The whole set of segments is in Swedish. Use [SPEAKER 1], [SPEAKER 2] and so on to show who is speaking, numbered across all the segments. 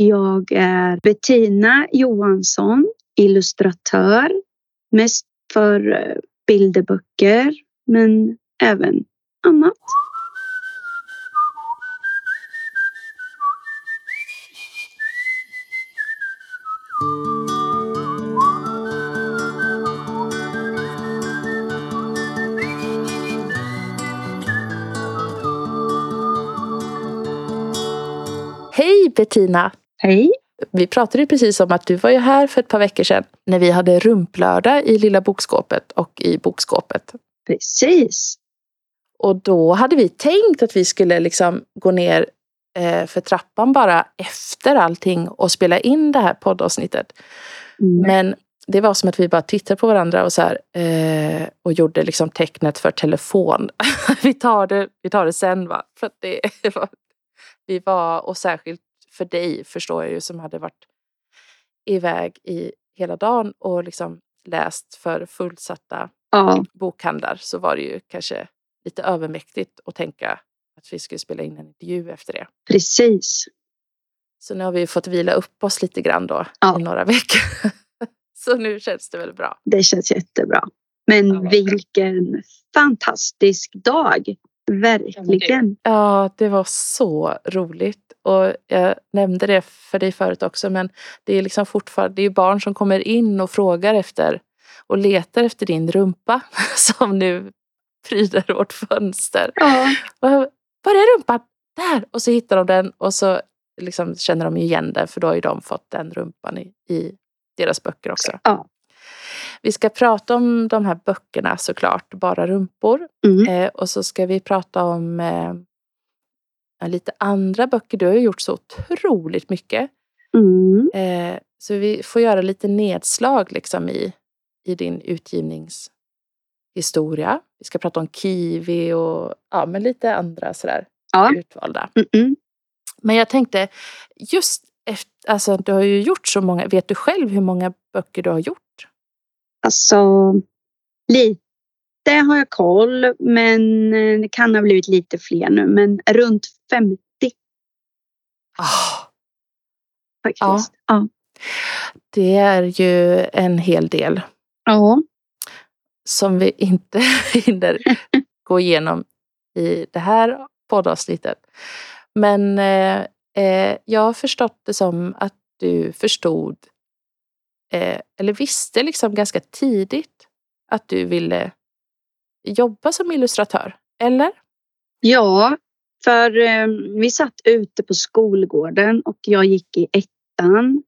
[SPEAKER 1] jag är Bettina Johansson, illustratör. Mest för eh, bilderböcker, men även annat.
[SPEAKER 2] Hej Bettina!
[SPEAKER 1] Hej!
[SPEAKER 2] Vi pratade ju precis om att du var ju här för ett par veckor sedan när vi hade rumplördag i Lilla Bokskåpet och i Bokskåpet.
[SPEAKER 1] Precis.
[SPEAKER 2] Och då hade vi tänkt att vi skulle liksom gå ner eh, för trappan bara efter allting och spela in det här poddavsnittet.
[SPEAKER 1] Mm.
[SPEAKER 2] Men det var som att vi bara tittade på varandra och så här, eh, och gjorde liksom tecknet för telefon. vi, tar det, vi tar det sen va. För det var, vi var, och särskilt för dig förstår jag ju som hade varit iväg i hela dagen och liksom läst för fullsatta
[SPEAKER 1] Ja,
[SPEAKER 2] bokhandlar så var det ju kanske lite övermäktigt att tänka att vi skulle spela in en intervju efter det.
[SPEAKER 1] precis.
[SPEAKER 2] Så nu har vi fått vila upp oss lite grann då
[SPEAKER 1] Ja.
[SPEAKER 2] i några veckor. så nu känns det väl bra.
[SPEAKER 1] Det känns jättebra. Men
[SPEAKER 2] Ja,
[SPEAKER 1] vilken fantastisk dag. Verkligen.
[SPEAKER 2] Ja, det var så roligt. Och jag nämnde det för dig förut också, men det är liksom fortfarande det är barn som kommer in och frågar efter och letar efter din rumpa som nu pryder vårt fönster.
[SPEAKER 1] Ja,
[SPEAKER 2] Var, är rumpan? Där! Och så hittar de den och så liksom känner de igen den för då har ju de fått den rumpan i, i deras böcker också.
[SPEAKER 1] Ja.
[SPEAKER 2] Vi ska prata om de här böckerna såklart, Bara rumpor.
[SPEAKER 1] Mm.
[SPEAKER 2] Eh, och så ska vi prata om eh, lite andra böcker. Du har ju gjort så otroligt mycket.
[SPEAKER 1] Mm.
[SPEAKER 2] Eh, så vi får göra lite nedslag liksom i, i din utgivningshistoria. Vi ska prata om Kiwi och ja, men lite andra sådär
[SPEAKER 1] Ja.
[SPEAKER 2] utvalda.
[SPEAKER 1] Mm-mm.
[SPEAKER 2] Men jag tänkte just efter, alltså du har ju gjort så många, vet du själv hur många böcker du har gjort?
[SPEAKER 1] Alltså, lite har jag koll, men eh, det kan ha blivit lite fler nu. Men runt 50
[SPEAKER 2] Ah,
[SPEAKER 1] faktiskt. Ja.
[SPEAKER 2] det är ju en hel del
[SPEAKER 1] Ja.
[SPEAKER 2] som vi inte hinner gå igenom i det här poddavsnittet. Men eh, eh, jag har förstått det som att du förstod eh, eller visste liksom ganska tidigt att du ville jobba som illustratör. Eller?
[SPEAKER 1] Ja, för eh, vi satt ute på skolgården och jag gick i ettan.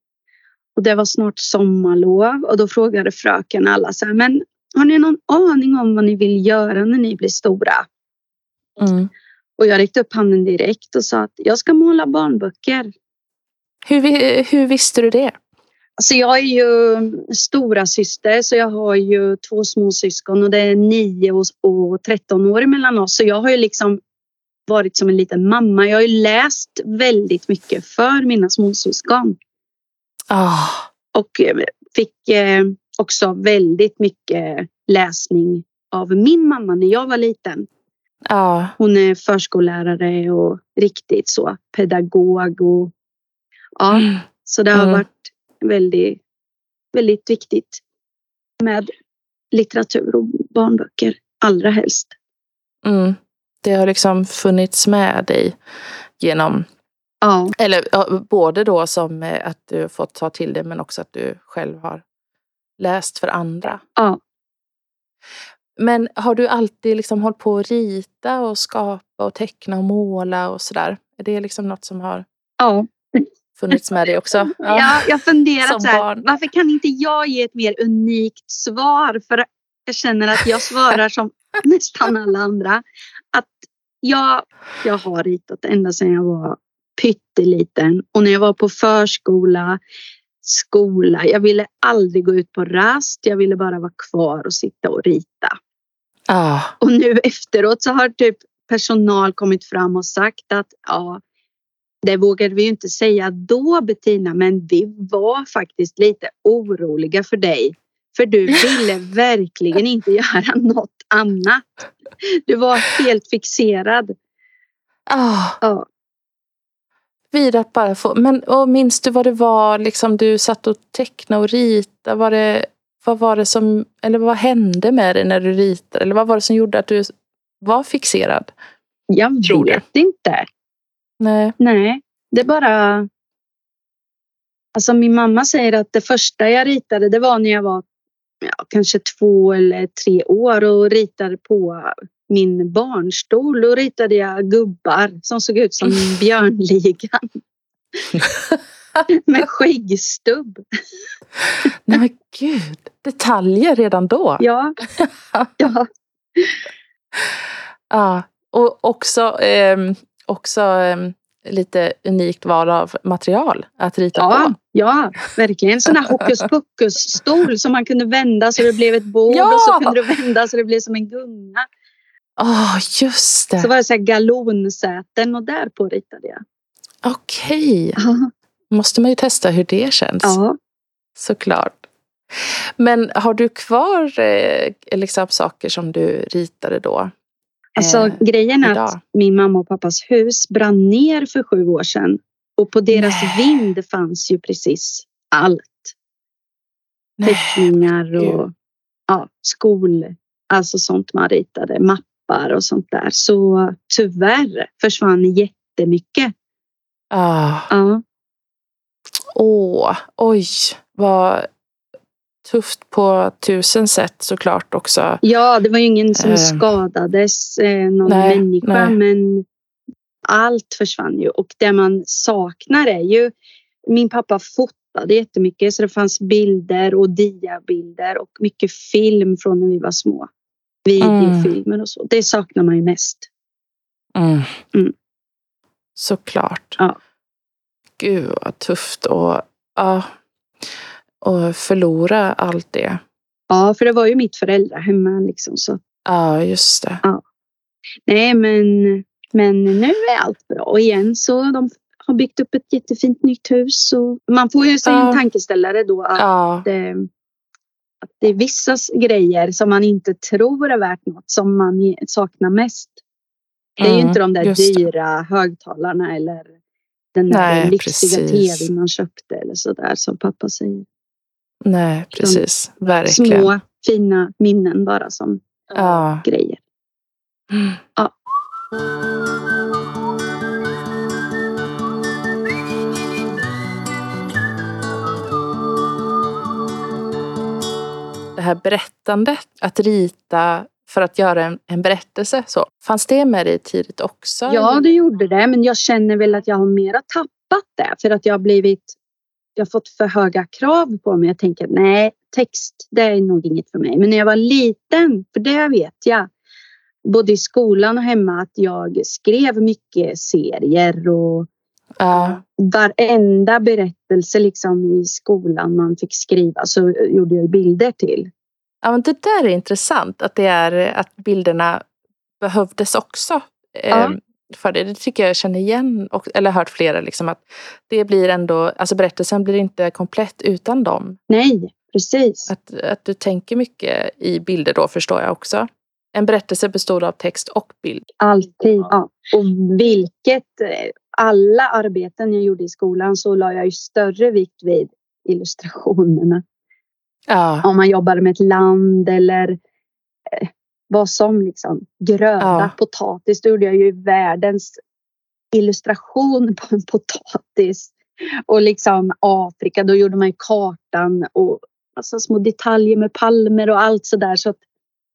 [SPEAKER 1] Och det var snart sommarlov och då frågade fröken alla så här, men har ni någon aning om vad ni vill göra när ni blir stora?
[SPEAKER 2] Mm.
[SPEAKER 1] Och jag räckte upp handen direkt och sa att jag ska måla barnböcker.
[SPEAKER 2] Hur, vi- hur visste du det?
[SPEAKER 1] Alltså jag är ju stora syster så jag har ju två småsyskon och det är 9 och- och 13 år mellan oss. Så jag har ju liksom varit som en liten mamma. Jag har ju läst väldigt mycket för mina småsyskon
[SPEAKER 2] Ah,
[SPEAKER 1] och eh, fick eh, också väldigt mycket läsning av min mamma när jag var liten.
[SPEAKER 2] ah,
[SPEAKER 1] Hon är förskollärare och riktigt så pedagog och ja,
[SPEAKER 2] mm.
[SPEAKER 1] så det har
[SPEAKER 2] Mm.
[SPEAKER 1] varit väldigt, väldigt viktigt med litteratur och barnböcker allra helst.
[SPEAKER 2] Mm. Det har liksom funnits med dig genom,
[SPEAKER 1] Ja,
[SPEAKER 2] eller ja, både då som eh, att du fått ta till det men också att du själv har läst för andra.
[SPEAKER 1] ja.
[SPEAKER 2] Men har du alltid liksom hållit på att rita och skapa och teckna och måla och sådär? Är det liksom något som har
[SPEAKER 1] ja.
[SPEAKER 2] Funnits med dig också?
[SPEAKER 1] Ja, jag har
[SPEAKER 2] Som
[SPEAKER 1] funderat så här, varför kan inte jag ge ett mer unikt svar? För jag känner att jag svarar som nästan alla andra. Att jag, jag har ritat ända sedan jag var pytteliten. Och när jag var på förskola, skola, jag ville aldrig gå ut på rast. Jag ville bara vara kvar och sitta och rita.
[SPEAKER 2] Ah,
[SPEAKER 1] Och nu efteråt så har typ personal kommit fram och sagt att ja, det vågade vi inte säga då Bettina, men vi var faktiskt lite oroliga för dig. För du ville verkligen inte göra något annat. Du var helt fixerad.
[SPEAKER 2] ah.
[SPEAKER 1] Ja,
[SPEAKER 2] vid att bara få... Men och minns du vad det var liksom du satt och tecknade och ritade? Var det, vad var det som... Eller vad hände med dig när du ritade? Eller vad var det som gjorde att du var fixerad?
[SPEAKER 1] Jag vet inte.
[SPEAKER 2] Nej.
[SPEAKER 1] Nej, det är bara... Alltså min mamma säger att det första jag ritade det var när jag var ja, kanske två eller tre år och ritade på min barnstol. Då ritade jag gubbar som såg ut som Björnligan. Med skäggstubb.
[SPEAKER 2] Nej men gud, detaljer redan då.
[SPEAKER 1] Ja. ja.
[SPEAKER 2] Ja, och också, ehm, också ehm, lite unikt val av material att rita
[SPEAKER 1] Ja,
[SPEAKER 2] på.
[SPEAKER 1] ja, verkligen. Sån här hokus pokus-stol som man kunde vända så det blev ett bord
[SPEAKER 2] Ja!
[SPEAKER 1] och så kunde du vända så det blev som en gunga.
[SPEAKER 2] Åh, just
[SPEAKER 1] Så
[SPEAKER 2] det.
[SPEAKER 1] var det så här galonsäten och där på ritade jag.
[SPEAKER 2] Okej.
[SPEAKER 1] Ja.
[SPEAKER 2] Måste man ju testa hur det känns.
[SPEAKER 1] ja.
[SPEAKER 2] Såklart. Men har du kvar eh, liksom saker som du ritade då?
[SPEAKER 1] Alltså
[SPEAKER 2] Eh,
[SPEAKER 1] grejen är
[SPEAKER 2] idag?
[SPEAKER 1] att min mamma och pappas hus brann ner för sju år sedan. Och på deras
[SPEAKER 2] Nej.
[SPEAKER 1] vind fanns ju precis allt.
[SPEAKER 2] Nej,
[SPEAKER 1] Teckningar och ja, skol, alltså sånt man ritade, mappar och sånt där. Så tyvärr försvann jättemycket.
[SPEAKER 2] Ah,
[SPEAKER 1] Ja,
[SPEAKER 2] åh, oj, vad tufft på tusen sätt såklart också.
[SPEAKER 1] ja det var ju ingen som
[SPEAKER 2] Eh.
[SPEAKER 1] skadades, eh, någon
[SPEAKER 2] Nej,
[SPEAKER 1] människa,
[SPEAKER 2] nej.
[SPEAKER 1] men allt försvann ju. Och det man saknar är ju, min pappa fotade jättemycket så det fanns bilder och diabilder och mycket film från när vi var små. Videofilmer och så. Det saknar man ju mest.
[SPEAKER 2] Mm.
[SPEAKER 1] Mm.
[SPEAKER 2] Såklart.
[SPEAKER 1] Ja.
[SPEAKER 2] Gud vad tufft och, ja, och förlora allt det.
[SPEAKER 1] Ja, för det var ju mitt föräldrahem liksom. Så
[SPEAKER 2] Ja, just det.
[SPEAKER 1] nej, men, men nu är allt bra. Och igen så de har byggt upp ett jättefint nytt hus. Och man får ju sig
[SPEAKER 2] Ja.
[SPEAKER 1] en tankeställare då att,
[SPEAKER 2] Ja,
[SPEAKER 1] eh, att det är vissa grejer som man inte tror är värt något som man saknar mest. Det är ju
[SPEAKER 2] Mm,
[SPEAKER 1] inte de där
[SPEAKER 2] just det.
[SPEAKER 1] dyra högtalarna eller den där
[SPEAKER 2] Nej,
[SPEAKER 1] lyxiga tvn man köpte eller så där som pappa säger.
[SPEAKER 2] Nej precis. Verkligen.
[SPEAKER 1] Små fina minnen bara som
[SPEAKER 2] Ja.
[SPEAKER 1] grejer.
[SPEAKER 2] Mm.
[SPEAKER 1] Ja.
[SPEAKER 2] Det här berättandet, att rita för att göra en, en berättelse. Så. Fanns det med dig tidigt också?
[SPEAKER 1] Ja, det gjorde det. Men jag känner väl att jag har mera tappat det. För att jag har blivit... Jag har fått för höga krav på mig. Jag tänker nej, text det är nog inget för mig. Men när jag var liten, för det vet jag. Både i skolan och hemma att jag skrev mycket serier och
[SPEAKER 2] Ja,
[SPEAKER 1] varenda berättelse liksom i skolan man fick skriva så gjorde jag bilder till.
[SPEAKER 2] ja, men det där är intressant. Att, det är, att bilderna behövdes också.
[SPEAKER 1] Ja.
[SPEAKER 2] För det. det tycker jag känner igen, och, eller hört flera. Liksom, att det blir ändå, alltså berättelsen blir inte komplett utan dem.
[SPEAKER 1] Nej, precis.
[SPEAKER 2] Att, att du tänker mycket i bilder då förstår jag också. En berättelse bestod av text och bild.
[SPEAKER 1] Alltid. Ja. Och vilket, alla arbeten jag gjorde i skolan så la jag ju större vikt vid illustrationerna.
[SPEAKER 2] Ja,
[SPEAKER 1] Om man jobbade med ett land eller vad som liksom. Gröda,
[SPEAKER 2] Ja.
[SPEAKER 1] potatis. Då gjorde jag ju världens illustration på en potatis. Och liksom Afrika, då gjorde man kartan och alltså små detaljer med palmer och allt sådär. Så att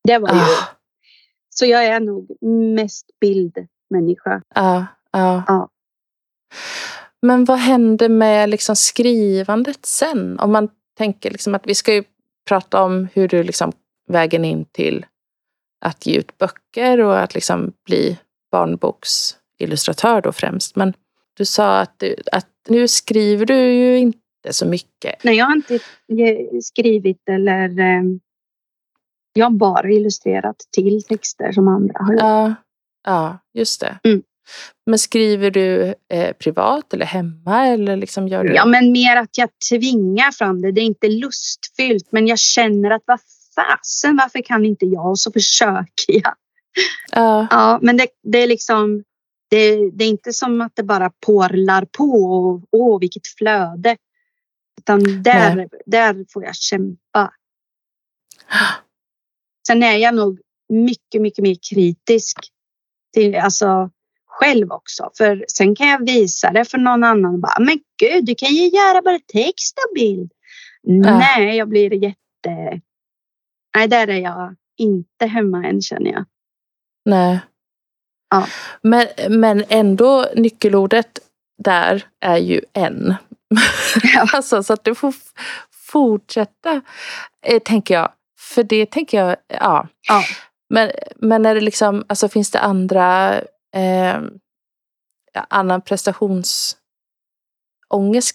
[SPEAKER 1] det var ju
[SPEAKER 2] ah,
[SPEAKER 1] så jag är nog mest bildmänniska.
[SPEAKER 2] ja, ja.
[SPEAKER 1] Ja.
[SPEAKER 2] Men vad händer med liksom skrivandet sen? Om man tänker liksom att vi ska ju prata om hur du liksom vägen in till att ge ut böcker och att liksom bli barnboksillustratör då främst. Men du sa att, du, att nu skriver du ju inte så mycket.
[SPEAKER 1] Nej, jag har inte ge- skrivit eller eh, jag har bara illustrerat till texter som andra har gjort.
[SPEAKER 2] Ja, ja just det.
[SPEAKER 1] Mm.
[SPEAKER 2] Men skriver du eh, privat eller hemma eller liksom gör du?
[SPEAKER 1] Ja, men mer att jag tvingar fram det. Det är inte lustfyllt, men jag känner att vad fasen, varför kan inte jag? Och så försöker jag.
[SPEAKER 2] Ja,
[SPEAKER 1] Ja, men det, det är liksom, det Det, är inte som att det bara porlar på och åh vilket flöde. Utan där, där får jag kämpa. Sen är jag nog mycket, mycket mer kritisk till, alltså själv också. För sen kan jag visa det för någon annan och bara, men gud, du kan ju göra bara text och bild.
[SPEAKER 2] Ja.
[SPEAKER 1] Nej, jag blir jätte... Nej, där är jag inte hemma än känner jag.
[SPEAKER 2] Nej.
[SPEAKER 1] Ja.
[SPEAKER 2] Men, men ändå nyckelordet där är ju en.
[SPEAKER 1] Ja.
[SPEAKER 2] alltså, så att du får fortsätta, eh, tänker jag. För det tänker jag, ja.
[SPEAKER 1] Ja.
[SPEAKER 2] Men, men är det liksom, alltså finns det andra, eh, annan prestationsångest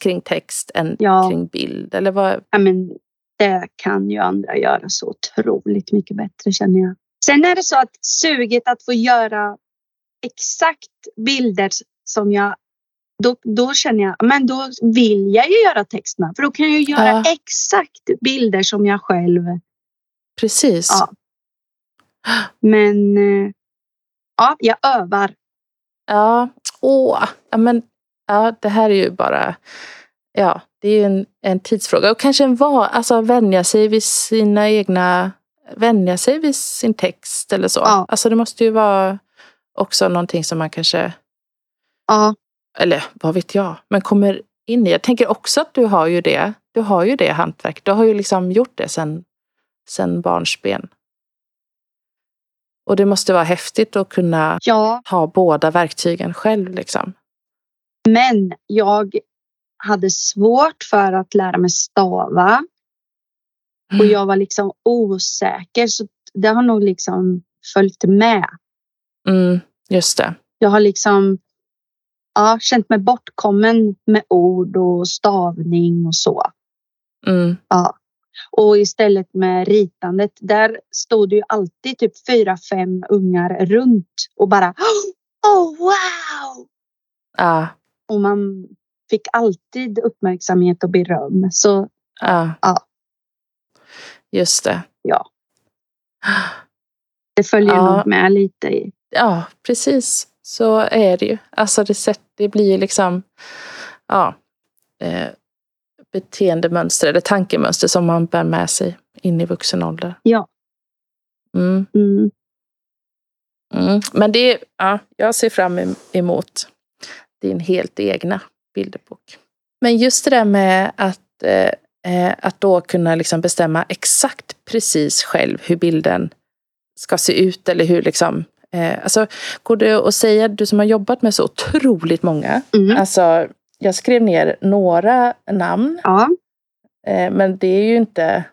[SPEAKER 2] kring text än
[SPEAKER 1] Ja.
[SPEAKER 2] kring bild? Eller vad?
[SPEAKER 1] Ja, men det kan ju andra göra så otroligt mycket bättre känner jag. Sen är det så att suget att få göra exakt bilder som jag då, då känner jag, men då vill jag ju göra text med. För då kan jag ju göra
[SPEAKER 2] Ja.
[SPEAKER 1] exakt bilder som jag själv.
[SPEAKER 2] Precis.
[SPEAKER 1] Ja. Men eh, ja, jag övar.
[SPEAKER 2] Ja, åh, ja, men ja, det här är ju bara, ja, det är ju en, en tidsfråga och kanske en va, alltså vänja sig vid sina egna, vänja sig vid sin text eller så.
[SPEAKER 1] Ja.
[SPEAKER 2] Alltså det måste ju vara också någonting som man kanske,
[SPEAKER 1] Ja,
[SPEAKER 2] eller vad vet jag, men kommer in i. Jag tänker också att du har ju det, du har ju det hantverk, du har ju liksom gjort det sen, sen barnsben. Och det måste vara häftigt att kunna
[SPEAKER 1] ja,
[SPEAKER 2] ha båda verktygen själv liksom.
[SPEAKER 1] men jag hade svårt för att lära mig stava. Och jag var liksom osäker. Så det har nog liksom följt med.
[SPEAKER 2] Mm, just det.
[SPEAKER 1] Jag har liksom ja, känt mig bortkommen med ord och stavning och så.
[SPEAKER 2] Mm,
[SPEAKER 1] Ja. Och istället med ritandet, där stod det ju alltid typ fyra, fem ungar runt och bara Oh wow!
[SPEAKER 2] ja,
[SPEAKER 1] Och man fick alltid uppmärksamhet och beröm. Så
[SPEAKER 2] ja.
[SPEAKER 1] Ja.
[SPEAKER 2] Just det.
[SPEAKER 1] ja, det följer
[SPEAKER 2] Ja.
[SPEAKER 1] nog med lite i.
[SPEAKER 2] Ja, precis. Så är det ju. Alltså det, sätt, det blir ju liksom ja, eh, beteendemönster eller tankemönster som man bär med sig in i vuxen ålder.
[SPEAKER 1] Ja.
[SPEAKER 2] Mm,
[SPEAKER 1] Mm.
[SPEAKER 2] mm. Men det, ja, jag ser fram em- emot din helt egna bilderbok. Men just det där med att, eh, eh, att då kunna liksom bestämma exakt precis själv hur bilden ska se ut eller hur liksom eh, alltså, går det att säga, du som har jobbat med så otroligt många,
[SPEAKER 1] Mm.
[SPEAKER 2] alltså jag skrev ner några namn
[SPEAKER 1] Ja,
[SPEAKER 2] Eh, Men det är ju inte,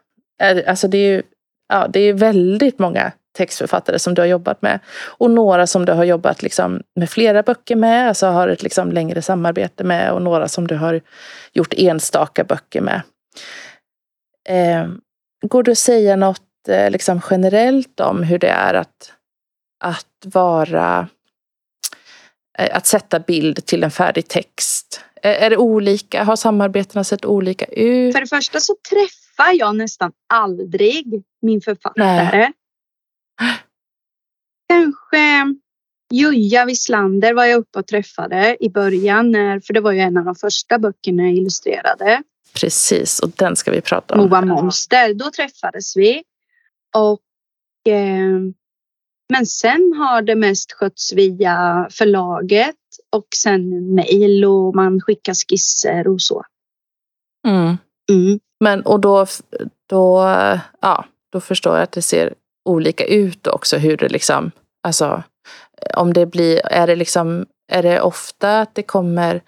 [SPEAKER 2] eh, alltså det är ju, ja, det är väldigt många textförfattare som du har jobbat med. Och några som du har jobbat liksom med flera böcker med, alltså har ett liksom längre samarbete med och några som du har gjort enstaka böcker med. Eh, går det att säga något eh, liksom generellt om hur det är att, att vara eh, att sätta bild till en färdig text? Är det olika? Har samarbetena sett olika ut?
[SPEAKER 1] för det första så träffar jag nästan aldrig min författare. Kanske Juja Wislander var jag uppe och träffade i början, när, för det var ju en av de första böckerna jag illustrerade.
[SPEAKER 2] Precis, och den ska vi prata om.
[SPEAKER 1] Moa Monster. Då träffades vi. Och, eh, men sen har det mest skötts via förlaget och sen mejl och man skickar skisser och så.
[SPEAKER 2] Mm.
[SPEAKER 1] Mm.
[SPEAKER 2] Men och då, då, ja, då förstår jag att det ser olika ut också hur det liksom, alltså om det blir, är det liksom, är det ofta att det kommer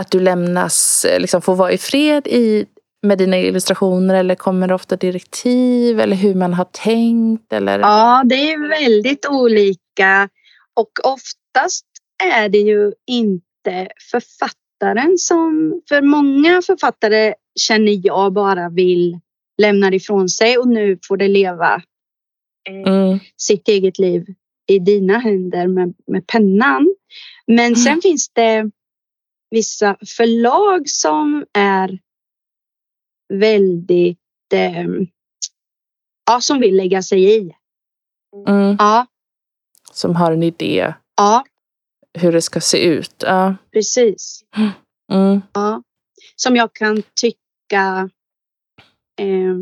[SPEAKER 2] att du lämnas, liksom får vara i fred i, med dina illustrationer eller kommer det ofta direktiv eller hur man har tänkt eller?
[SPEAKER 1] Ja, det är väldigt olika och oftast är det ju inte författaren som, för många författare känner jag bara vill lämna det ifrån sig och nu får det leva eh,
[SPEAKER 2] Mm,
[SPEAKER 1] sitt eget liv i dina händer med, med pennan. Men sen finns det vissa förlag som är väldigt, eh, ja, som vill lägga sig i.
[SPEAKER 2] mm,
[SPEAKER 1] Ja,
[SPEAKER 2] som har en idé.
[SPEAKER 1] ja,
[SPEAKER 2] hur det ska se ut. Ja.
[SPEAKER 1] Precis.
[SPEAKER 2] Mm.
[SPEAKER 1] Ja. Som jag kan tycka, eh,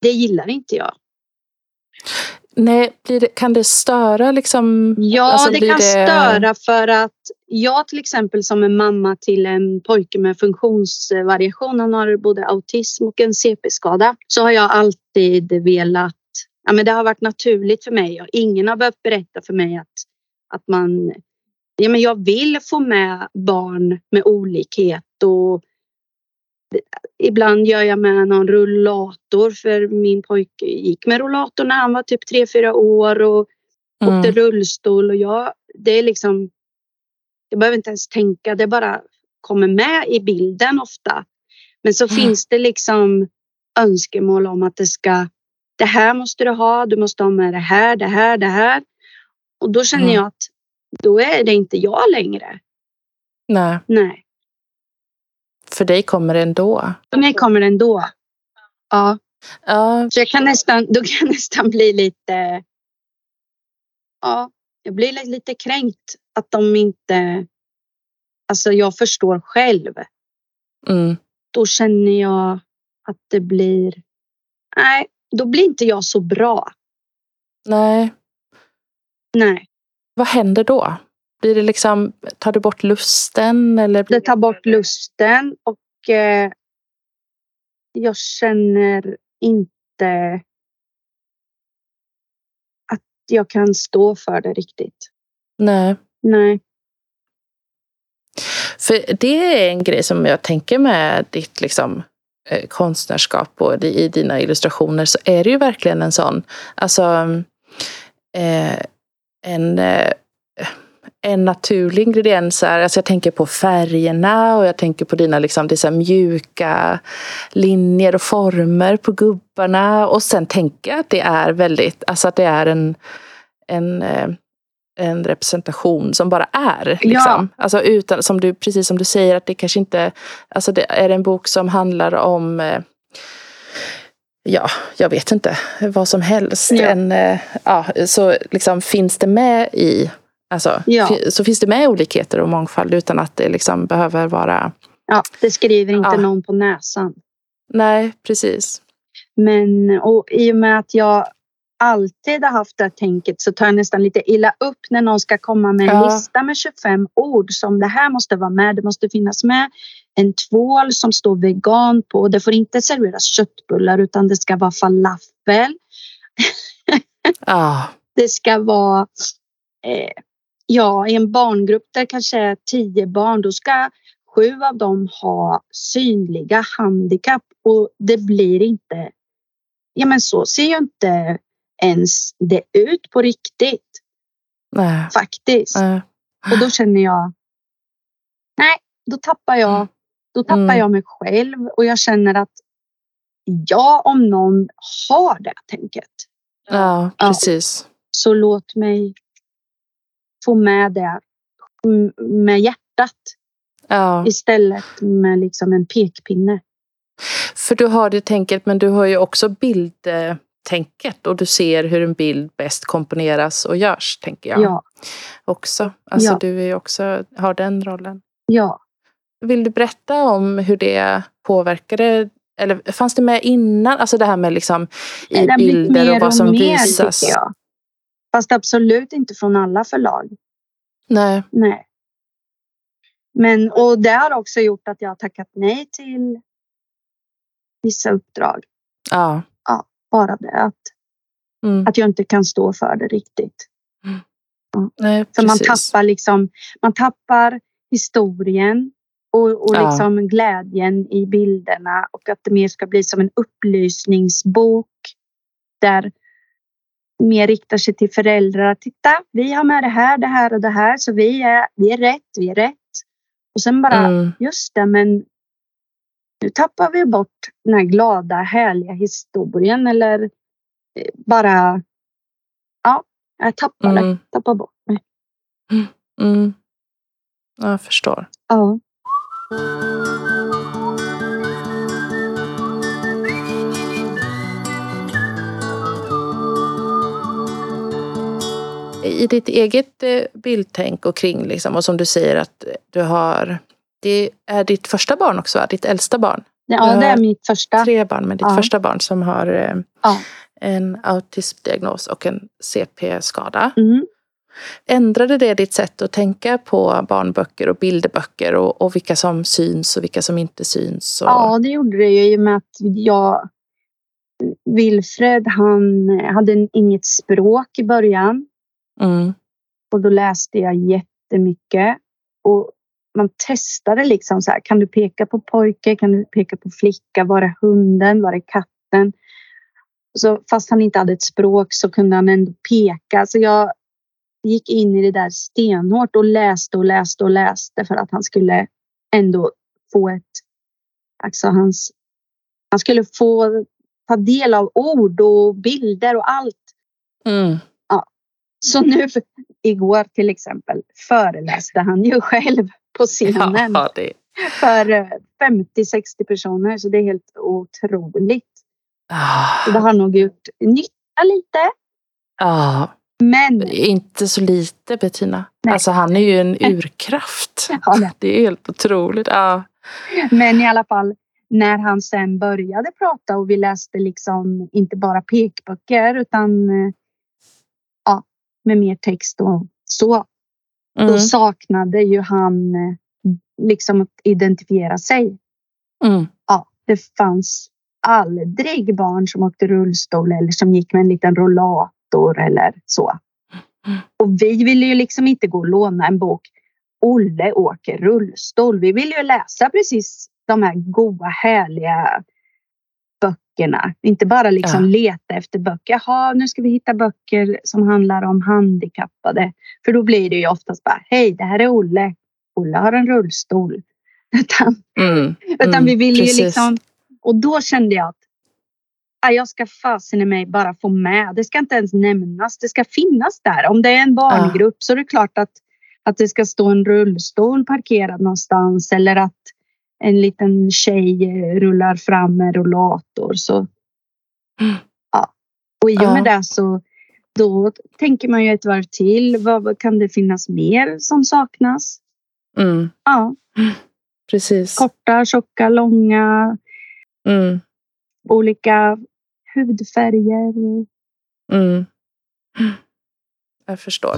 [SPEAKER 1] det gillar inte jag.
[SPEAKER 2] Nej, det, kan det störa liksom?
[SPEAKER 1] Ja,
[SPEAKER 2] Alltså,
[SPEAKER 1] det kan
[SPEAKER 2] det-
[SPEAKER 1] störa för att jag till exempel som är mamma till en pojke med funktionsvariation, han har både autism och en CP-skada, så har jag alltid velat, ja men det har varit naturligt för mig och ingen har behövt berätta för mig att, att man, ja men jag vill få med barn med olikhet och Ibland gör jag med någon rullator för min pojke gick med rullator när han var typ 3-4 år och åkte
[SPEAKER 2] Mm.
[SPEAKER 1] rullstol och jag, det är liksom, jag behöver inte ens tänka, det bara kommer med i bilden ofta. Men så
[SPEAKER 2] Mm.
[SPEAKER 1] finns det liksom önskemål om att det ska, det här måste du ha, du måste ha med det här, det här, det här. Och då känner
[SPEAKER 2] Mm.
[SPEAKER 1] jag att då är det inte jag längre.
[SPEAKER 2] Nej,
[SPEAKER 1] Nej,
[SPEAKER 2] för dig kommer det ändå.
[SPEAKER 1] för mig kommer det ändå. Ja,
[SPEAKER 2] Ja,
[SPEAKER 1] så jag kan nästan, då kan jag nästan bli lite, ja, jag blir li- lite kränkt att de inte, alltså jag förstår själv.
[SPEAKER 2] mm.
[SPEAKER 1] Då känner jag att det blir, nej, då blir inte jag så bra.
[SPEAKER 2] Nej,
[SPEAKER 1] Nej,
[SPEAKER 2] vad händer då? Blir det liksom, tar du bort lusten eller?
[SPEAKER 1] det tar bort lusten och eh, jag känner inte att jag kan stå för det riktigt.
[SPEAKER 2] Nej.
[SPEAKER 1] Nej.
[SPEAKER 2] För det är en grej som jag tänker med ditt liksom, eh, konstnärskap och i dina illustrationer så är det ju verkligen en sån, alltså eh, en, eh, en naturlig ingrediens. Här. Alltså jag tänker på färgerna och jag tänker på dina liksom, det är mjuka linjer och former på gubbarna. Och sen tänker jag att det är väldigt, alltså att det är en, en eh, en representation som bara är. Liksom.
[SPEAKER 1] Ja.
[SPEAKER 2] Alltså utan, som du, precis som du säger, att det kanske inte... Alltså det är en bok som handlar om eh, Ja, jag vet inte. Vad som helst.
[SPEAKER 1] Ja.
[SPEAKER 2] En, eh, ja, så liksom finns det med i... Alltså,
[SPEAKER 1] Ja.
[SPEAKER 2] Så finns det med olikheter och mångfald utan att det liksom behöver vara...
[SPEAKER 1] Ja, det skriver inte
[SPEAKER 2] Ja.
[SPEAKER 1] någon på näsan.
[SPEAKER 2] Nej, precis.
[SPEAKER 1] Men och i och med att jag alltid har haft det här tänket så tar jag nästan lite illa upp när någon ska komma med en
[SPEAKER 2] Ja.
[SPEAKER 1] lista med 25 ord som det här måste vara med. Det måste finnas med en tvål som står vegan på. Det får inte serveras köttbullar utan det ska vara falafel.
[SPEAKER 2] Ja,
[SPEAKER 1] Det ska vara eh, ja, i en barngrupp där kanske är tio barn. Då ska sju av dem ha synliga handikapp och det blir inte. Ja, men så ser ju inte ens det ut på riktigt
[SPEAKER 2] nej.
[SPEAKER 1] faktiskt.
[SPEAKER 2] nej.
[SPEAKER 1] Och då känner jag. Nej, då tappar jag. Då tappar
[SPEAKER 2] Mm.
[SPEAKER 1] jag mig själv och jag känner att jag om någon har det tänket.
[SPEAKER 2] Ja,
[SPEAKER 1] Ja.
[SPEAKER 2] precis.
[SPEAKER 1] Så låt mig få med det med hjärtat
[SPEAKER 2] Ja.
[SPEAKER 1] istället med liksom en pekpinne.
[SPEAKER 2] För du har det tänket, men du har ju också bildtänket och du ser hur en bild bäst komponeras och görs, tänker jag.
[SPEAKER 1] Ja,
[SPEAKER 2] Också. Alltså
[SPEAKER 1] Ja.
[SPEAKER 2] du är också, har den rollen.
[SPEAKER 1] ja.
[SPEAKER 2] Vill du berätta om hur det påverkade, eller fanns det med innan, alltså det här med liksom i bilder och vad som
[SPEAKER 1] mer,
[SPEAKER 2] visas?
[SPEAKER 1] jag. Fast absolut inte från alla förlag.
[SPEAKER 2] Nej.
[SPEAKER 1] Nej. Men och det har också gjort att jag har tackat nej till vissa uppdrag.
[SPEAKER 2] Ja.
[SPEAKER 1] Bara det att,
[SPEAKER 2] Mm.
[SPEAKER 1] att jag inte kan stå för det riktigt.
[SPEAKER 2] Nej,
[SPEAKER 1] För man tappar liksom, man tappar historien och, och
[SPEAKER 2] Ja.
[SPEAKER 1] liksom glädjen i bilderna och att det mer ska bli som en upplysningsbok där mer riktar sig till föräldrar. Titta, vi har med det här, det här och det här så vi är, vi är rätt, vi är rätt. Och sen bara,
[SPEAKER 2] Mm.
[SPEAKER 1] just det, men nu tappar vi bort den här glada, härliga historien eller eh, bara, ja, jag tappar det,
[SPEAKER 2] Mm.
[SPEAKER 1] tappar bort mig.
[SPEAKER 2] Mm. Ja, Jag förstår.
[SPEAKER 1] Ja.
[SPEAKER 2] I ditt eget eh, bildtänk och kring liksom, och som du säger att du har, det är ditt första barn också, va? ditt äldsta barn?
[SPEAKER 1] Ja, det är mitt första.
[SPEAKER 2] Tre barn, men ditt
[SPEAKER 1] Ja.
[SPEAKER 2] första barn som har eh,
[SPEAKER 1] Ja.
[SPEAKER 2] en autismdiagnos och en CP-skada.
[SPEAKER 1] Mm.
[SPEAKER 2] Ändrade det ditt sätt att tänka på barnböcker och bilderböcker och, och vilka som syns och vilka som inte syns? Och...
[SPEAKER 1] Ja, det gjorde det ju i och med att jag... Wilfred, han hade inget språk i början.
[SPEAKER 2] Mm,
[SPEAKER 1] Och då läste jag jättemycket. Och man testade liksom så här, kan du peka på pojke, kan du peka på flicka, var är hunden, var är katten? Så fast han inte hade ett språk så kunde han ändå peka. Så jag gick in i det där stenhårt och läste och läste och läste för att han skulle ändå få ett, alltså hans, han skulle få ta del av ord och bilder och allt.
[SPEAKER 2] mm,
[SPEAKER 1] Så nu, igår till exempel, föreläste han ju själv på scenen
[SPEAKER 2] ja, det,
[SPEAKER 1] för eh, 50-60 personer. Så det är helt otroligt.
[SPEAKER 2] ah,
[SPEAKER 1] Så det har nog gjort nytta lite.
[SPEAKER 2] ah,
[SPEAKER 1] Men
[SPEAKER 2] inte så lite Bettina.
[SPEAKER 1] Nej.
[SPEAKER 2] Alltså han är ju en urkraft.
[SPEAKER 1] Ja, det-
[SPEAKER 2] är helt otroligt. Ja.
[SPEAKER 1] Men i alla fall när han sen började prata och vi läste liksom inte bara pekböcker utan eh, med mer text och så. Då
[SPEAKER 2] Mm,
[SPEAKER 1] saknade ju han eh, liksom att identifiera sig.
[SPEAKER 2] mm,
[SPEAKER 1] Ja, det fanns aldrig barn som åkte rullstol eller som gick med en liten rollator eller så. Och vi ville ju liksom inte gå och låna en bok. Olle åker rullstol. Vi ville ju läsa precis de här goa, härliga böckerna. Inte bara liksom
[SPEAKER 2] Ja.
[SPEAKER 1] leta efter böcker. Jaha, nu ska vi hitta böcker som handlar om handikappade. För då blir det ju oftast bara, hej, det här är Olle. Olle har en rullstol. Utan
[SPEAKER 2] mm,
[SPEAKER 1] utan
[SPEAKER 2] Mm,
[SPEAKER 1] vi ville ju
[SPEAKER 2] precis.
[SPEAKER 1] liksom... Och då kände jag att "Ah, jag ska fasen i mig bara få med. Det ska inte ens nämnas. Det ska finnas där. Om det är en barngrupp så är det klart att, att det ska stå en rullstol parkerad någonstans eller att en liten tjej eh, rullar fram med rollator. Så, ja. Och i och
[SPEAKER 2] Ja.
[SPEAKER 1] med det så då tänker man ju ett varv till. Vad, vad kan det finnas mer som saknas?
[SPEAKER 2] mm,
[SPEAKER 1] Ja,
[SPEAKER 2] precis.
[SPEAKER 1] korta, tjocka, långa,
[SPEAKER 2] Mm,
[SPEAKER 1] olika hudfärger.
[SPEAKER 2] mm. Jag förstår.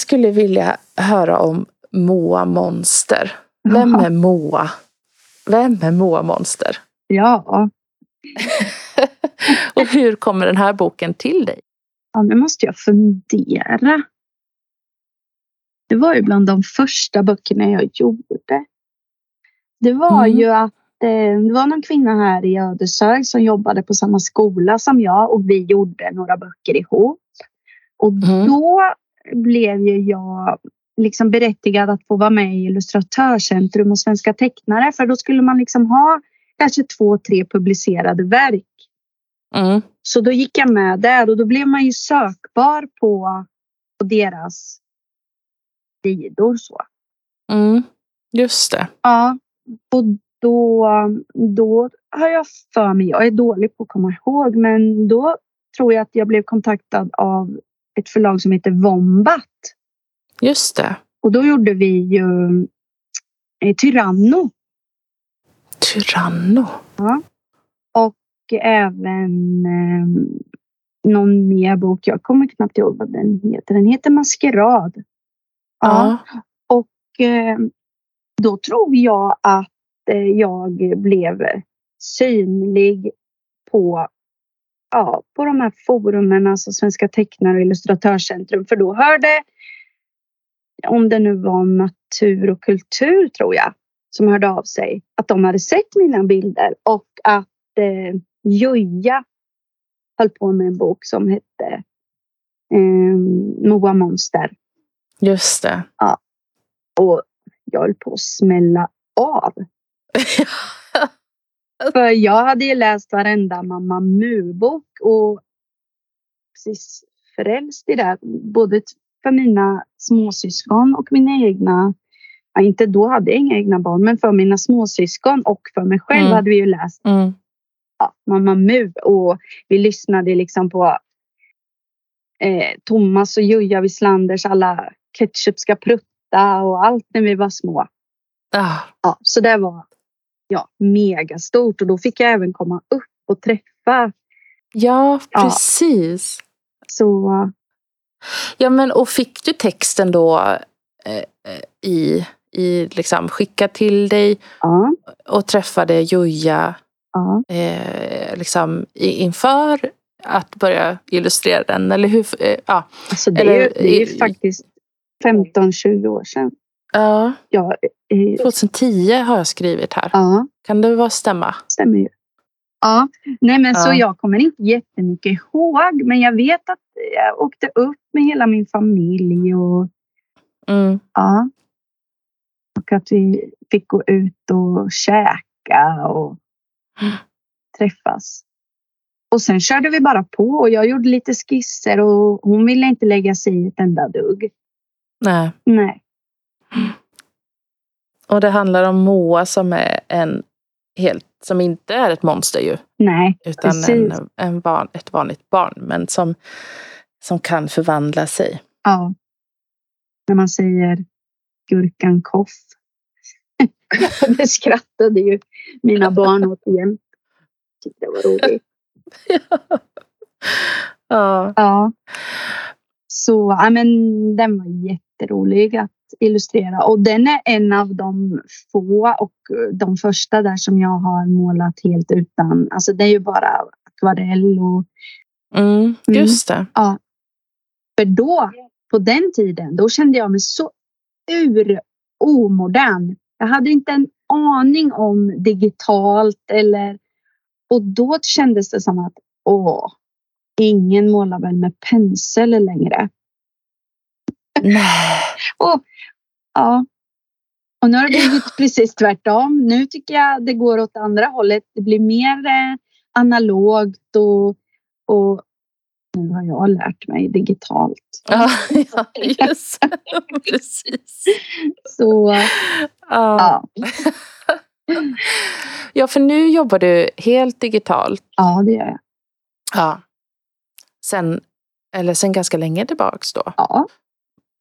[SPEAKER 2] Skulle vilja höra om Moa Monster. Vem är Moa? Vem är Moa Monster?
[SPEAKER 1] Ja,
[SPEAKER 2] Och hur kommer den här boken till dig?
[SPEAKER 1] ja, nu måste jag fundera. Det var ju bland de första böckerna jag gjorde. Det var
[SPEAKER 2] Mm.
[SPEAKER 1] ju att eh, det var någon kvinna här i Ödeshög som jobbade på samma skola som jag och vi gjorde några böcker ihop. Och
[SPEAKER 2] Mm.
[SPEAKER 1] då blev ju jag liksom berättigad att få vara med i Illustratörscentrum och Svenska tecknare för då skulle man liksom ha kanske två, tre publicerade verk.
[SPEAKER 2] Mm,
[SPEAKER 1] Så då gick jag med där och då blev man ju sökbar på, på deras sidor. Så.
[SPEAKER 2] mm, just det.
[SPEAKER 1] Ja, och då, då har jag för mig, jag är dålig på att komma ihåg, men då tror jag att jag blev kontaktad av ett förlag som heter Wombat.
[SPEAKER 2] Just det.
[SPEAKER 1] Och då gjorde vi ju eh, Tyranno
[SPEAKER 2] Tyranno.
[SPEAKER 1] och även eh, någon mer bok. Jag kommer knappt ihåg vad den heter. Den heter Maskerad.
[SPEAKER 2] Ja.
[SPEAKER 1] Och eh, då tror jag att eh, jag blev synlig på, ja, på de här forumen, alltså Svenska tecknare och Illustratörscentrum. För då hörde, om det nu var natur och kultur tror jag, som hörde av sig, att de hade sett mina bilder och att eh, Joja höll på med en bok som hette eh, Moa Monster.
[SPEAKER 2] Just det.
[SPEAKER 1] Och jag höll på att smälla av. För jag hade ju läst varenda Mamma Mu-bok och precis frälst i det. Både för mina småsyskon och mina egna. Ja, inte då hade jag inga egna barn, men för mina småsyskon och för mig själv
[SPEAKER 2] Mm.
[SPEAKER 1] hade vi ju läst
[SPEAKER 2] Mm.
[SPEAKER 1] ja, Mamma Mu och vi lyssnade liksom på eh, Thomas och Joja Wislanders alla ketchup ska prutta och allt när vi var små.
[SPEAKER 2] Ah,
[SPEAKER 1] Ja, så det var ja, megastort och då fick jag även komma upp och träffa.
[SPEAKER 2] ja,
[SPEAKER 1] Ja.
[SPEAKER 2] precis.
[SPEAKER 1] Så
[SPEAKER 2] Ja, men och fick du texten då eh, eh, i, i liksom skickad till dig
[SPEAKER 1] ja,
[SPEAKER 2] och träffade Joja
[SPEAKER 1] ja.
[SPEAKER 2] eh, liksom inför att börja illustrera den? Eller hur? Eh, ja.
[SPEAKER 1] Alltså det, är
[SPEAKER 2] Eller-
[SPEAKER 1] det är ju faktiskt 15-20 år sedan.
[SPEAKER 2] Ja,
[SPEAKER 1] Ja, eh,
[SPEAKER 2] 2010 har jag skrivit här.
[SPEAKER 1] ja,
[SPEAKER 2] Kan det vara stämma?
[SPEAKER 1] stämmer ju. Ja, nej men så
[SPEAKER 2] Ja.
[SPEAKER 1] jag kommer inte jättemycket ihåg men jag vet att jag åkte upp med hela min familj och
[SPEAKER 2] Mm.
[SPEAKER 1] ja. Och att vi fick gå ut och käka och
[SPEAKER 2] Mm.
[SPEAKER 1] träffas. Och sen körde vi bara på och jag gjorde lite skisser och hon ville inte lägga sig i ett enda dugg.
[SPEAKER 2] Nej.
[SPEAKER 1] Nej.
[SPEAKER 2] Och det handlar om Moa som är en helt, som inte är ett monster ju.
[SPEAKER 1] Nej,
[SPEAKER 2] Utan
[SPEAKER 1] Precis.
[SPEAKER 2] en, en barn, ett vanligt barn. Men som, som kan förvandla sig.
[SPEAKER 1] ja. När man säger gurkan koff. det skrattade ju mina barn åt jämt. Tyckte det var roligt.
[SPEAKER 2] ja.
[SPEAKER 1] Ja. Så ja, men den var jätterolig att illustrera och den är en av de få och de första där som jag har målat helt utan. Alltså det är ju bara akvarell och
[SPEAKER 2] Mm, just det.
[SPEAKER 1] ja. För då på den tiden, då kände jag mig så ur omodern. Jag hade inte en aning om digitalt eller och då kändes det som att åh, ingen målar väl med pensel längre.
[SPEAKER 2] Nej.
[SPEAKER 1] Och, ja. och nu har det blivit precis tvärtom. Nu tycker jag det går åt andra hållet. Det blir mer eh, analogt och, och nu har jag lärt mig digitalt.
[SPEAKER 2] Ja, ja just Precis.
[SPEAKER 1] Så
[SPEAKER 2] Ja.
[SPEAKER 1] ja,
[SPEAKER 2] för nu jobbar du helt digitalt.
[SPEAKER 1] ja det gör jag.
[SPEAKER 2] Ja. Sen, eller sen ganska länge tillbaks då.
[SPEAKER 1] Ja,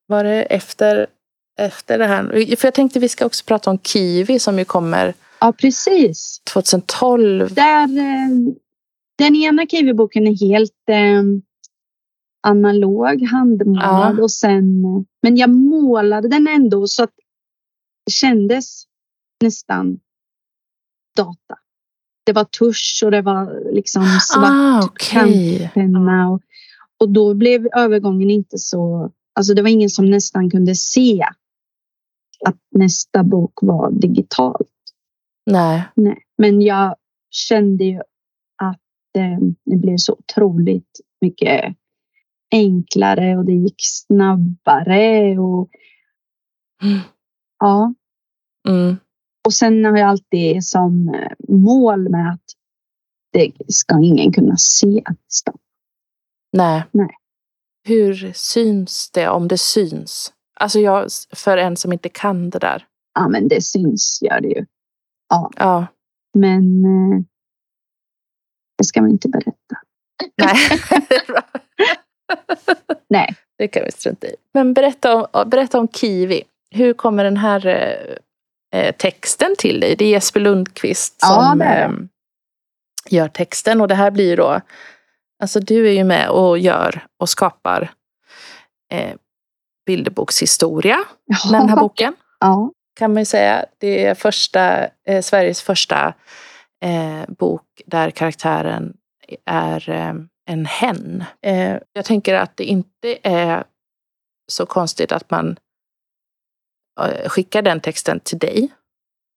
[SPEAKER 2] Var det efter, efter det här? För jag tänkte vi ska också prata om Kiwi som ju kommer
[SPEAKER 1] ja precis.
[SPEAKER 2] 2012.
[SPEAKER 1] Där, eh, den ena Kiwi-boken är helt eh, analog, handmålad
[SPEAKER 2] Ja.
[SPEAKER 1] och sen, men jag målade den ändå så att det kändes nästan data. Det var tusch och det var liksom svart
[SPEAKER 2] Ah, okej.
[SPEAKER 1] penna och, och då blev övergången inte så, alltså det var ingen som nästan kunde se att nästa bok var digital.
[SPEAKER 2] Nej.
[SPEAKER 1] Nej, men jag kände ju att eh, det blev så otroligt mycket enklare och det gick snabbare och
[SPEAKER 2] Mm.
[SPEAKER 1] ja.
[SPEAKER 2] Mm.
[SPEAKER 1] Och sen har jag alltid som eh, mål med att det ska ingen kunna se nästan.
[SPEAKER 2] Nej.
[SPEAKER 1] Nej.
[SPEAKER 2] Hur syns det om det syns? Alltså jag, för en som inte kan det där.
[SPEAKER 1] Ja, men det syns gör det ju.
[SPEAKER 2] Ja.
[SPEAKER 1] Men eh, det ska man inte berätta.
[SPEAKER 2] Nej.
[SPEAKER 1] Nej,
[SPEAKER 2] Det kan vi strunta i. Men berätta om, berätta om Kiwi. Hur kommer den här eh, eh, texten till dig? Det är Jesper Lundqvist
[SPEAKER 1] Ja,
[SPEAKER 2] som
[SPEAKER 1] det
[SPEAKER 2] eh, gör texten. Och det här blir då... Alltså du är ju med och gör och skapar eh, bilderbokshistoria med den här boken.
[SPEAKER 1] Ja,
[SPEAKER 2] Kan man ju säga. Det är första, eh, Sveriges första eh, bok där karaktären är eh, en hen. Eh, jag tänker att det inte är så konstigt att man eh, skickar den texten till dig.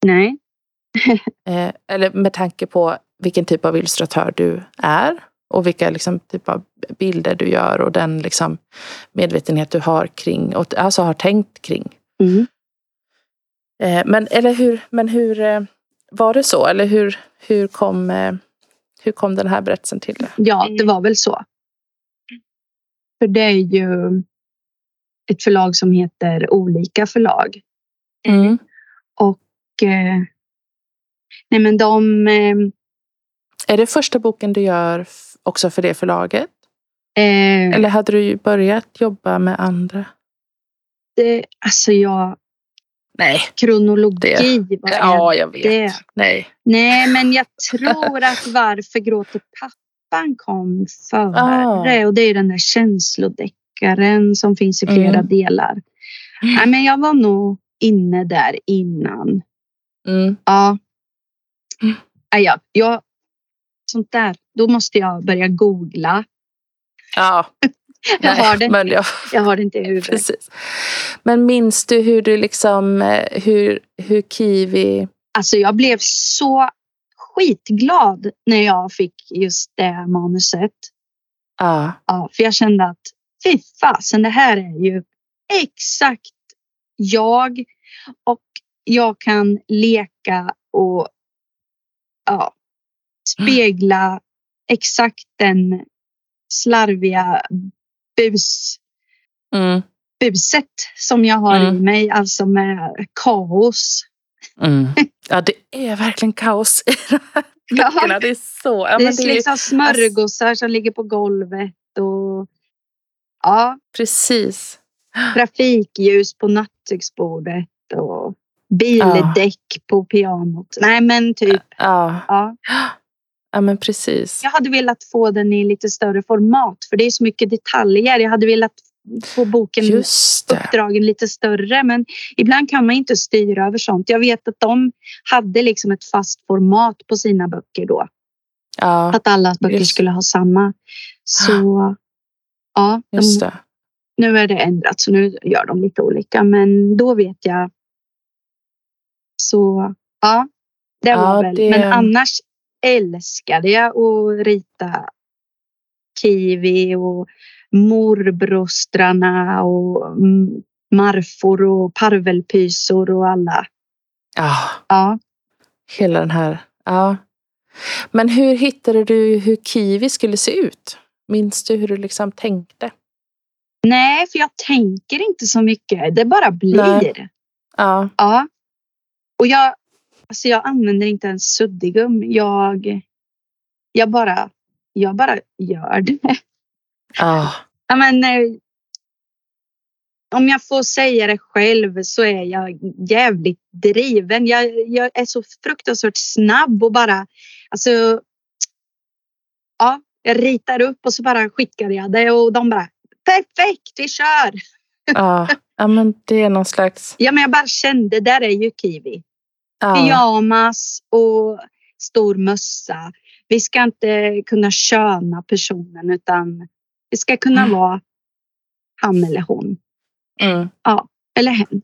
[SPEAKER 1] nej,
[SPEAKER 2] Eh, eller med tanke på vilken typ av illustratör du är och vilka liksom, typ av bilder du gör och den liksom, medvetenhet du har kring och alltså har tänkt kring.
[SPEAKER 1] mm.
[SPEAKER 2] Eh, men, eller hur, men hur eh, var det så? Eller hur, hur, kom, eh, hur kom den här berättelsen till
[SPEAKER 1] ja, det var väl så. För det är ju ett förlag som heter Olika förlag.
[SPEAKER 2] Mm.
[SPEAKER 1] Och eh, nej men de,
[SPEAKER 2] Är det första boken du gör också för det förlaget?
[SPEAKER 1] Eh,
[SPEAKER 2] Eller hade du börjat jobba med andra?
[SPEAKER 1] det, alltså jag,
[SPEAKER 2] Nej.
[SPEAKER 1] kronologi, vad är
[SPEAKER 2] Ja, jag vet.
[SPEAKER 1] det?
[SPEAKER 2] Nej.
[SPEAKER 1] Nej, men jag tror att Varför gråter pappan kom före.
[SPEAKER 2] Ah.
[SPEAKER 1] Och det är den där känslodeckaren som finns i flera
[SPEAKER 2] Mm.
[SPEAKER 1] delar. Nej, men jag var nog inne där innan.
[SPEAKER 2] Mm.
[SPEAKER 1] Ja.
[SPEAKER 2] Mm.
[SPEAKER 1] Jag, jag, sånt där, då måste jag börja googla.
[SPEAKER 2] Ja.
[SPEAKER 1] Jag har det,
[SPEAKER 2] Men jag,
[SPEAKER 1] jag har det inte i huvudet.
[SPEAKER 2] precis. Men minns du hur du liksom, eh, hur, hur Kiwi...
[SPEAKER 1] Alltså jag blev så skitglad när jag fick just det manuset.
[SPEAKER 2] Ja.
[SPEAKER 1] Ja, för jag kände att fy fasen, det här är ju exakt jag. Och jag kan leka och ja, spegla exakt den slarviga bus,
[SPEAKER 2] Mm.
[SPEAKER 1] buset som jag har
[SPEAKER 2] Mm.
[SPEAKER 1] i mig. Alltså med kaos.
[SPEAKER 2] Mm. Ja, det är verkligen kaos i de här
[SPEAKER 1] Ja,
[SPEAKER 2] böckerna. Det är så. Ja,
[SPEAKER 1] det är
[SPEAKER 2] det är,
[SPEAKER 1] liksom smörgåsar som ligger på golvet och ja,
[SPEAKER 2] precis.
[SPEAKER 1] trafikljus på nattduksbordet och bildäck på pianot. Nej men typ,
[SPEAKER 2] Ja.
[SPEAKER 1] ja.
[SPEAKER 2] Ja, men precis.
[SPEAKER 1] Jag hade velat få den i lite större format för det är så mycket detaljer. Jag hade velat få boken uppdragen lite större men ibland kan man inte styra över sånt. Jag vet att de hade liksom ett fast format på sina böcker då.
[SPEAKER 2] Ja,
[SPEAKER 1] Att alla böcker
[SPEAKER 2] Just.
[SPEAKER 1] skulle ha samma. Så ja, de,
[SPEAKER 2] just det.
[SPEAKER 1] nu är det ändrat så nu gör de lite olika men då vet jag. Så ja, det
[SPEAKER 2] Ja,
[SPEAKER 1] var väl.
[SPEAKER 2] det-
[SPEAKER 1] Men annars älskade jag att rita kiwi och morbrostrarna och marfor och parvelpysor och alla.
[SPEAKER 2] Ja,
[SPEAKER 1] Ja,
[SPEAKER 2] hela den här. Ja. Men hur hittade du hur Kiwi skulle se ut? Minns du hur du liksom tänkte?
[SPEAKER 1] nej, för jag tänker inte så mycket. Det bara blir.
[SPEAKER 2] Nej. Ja,
[SPEAKER 1] Ja. Och jag, alltså jag använder inte ens suddigum. Jag, jag, bara, jag bara gör det.
[SPEAKER 2] ja,
[SPEAKER 1] Ja, men, eh, om jag får säga det själv så är jag jävligt driven. Jag, jag är så fruktansvärt snabb och bara... Alltså, ja, jag ritar upp och så bara skickar jag det och de bara perfekt, vi kör!
[SPEAKER 2] ja. ja men det är någon slags...
[SPEAKER 1] Ja, men jag bara kände, där är ju kiwi.
[SPEAKER 2] Ja,
[SPEAKER 1] pyjamas och stor mössa. Vi ska inte kunna köna personen utan det ska kunna
[SPEAKER 2] Mm.
[SPEAKER 1] vara han eller hon.
[SPEAKER 2] mm,
[SPEAKER 1] Eller hen.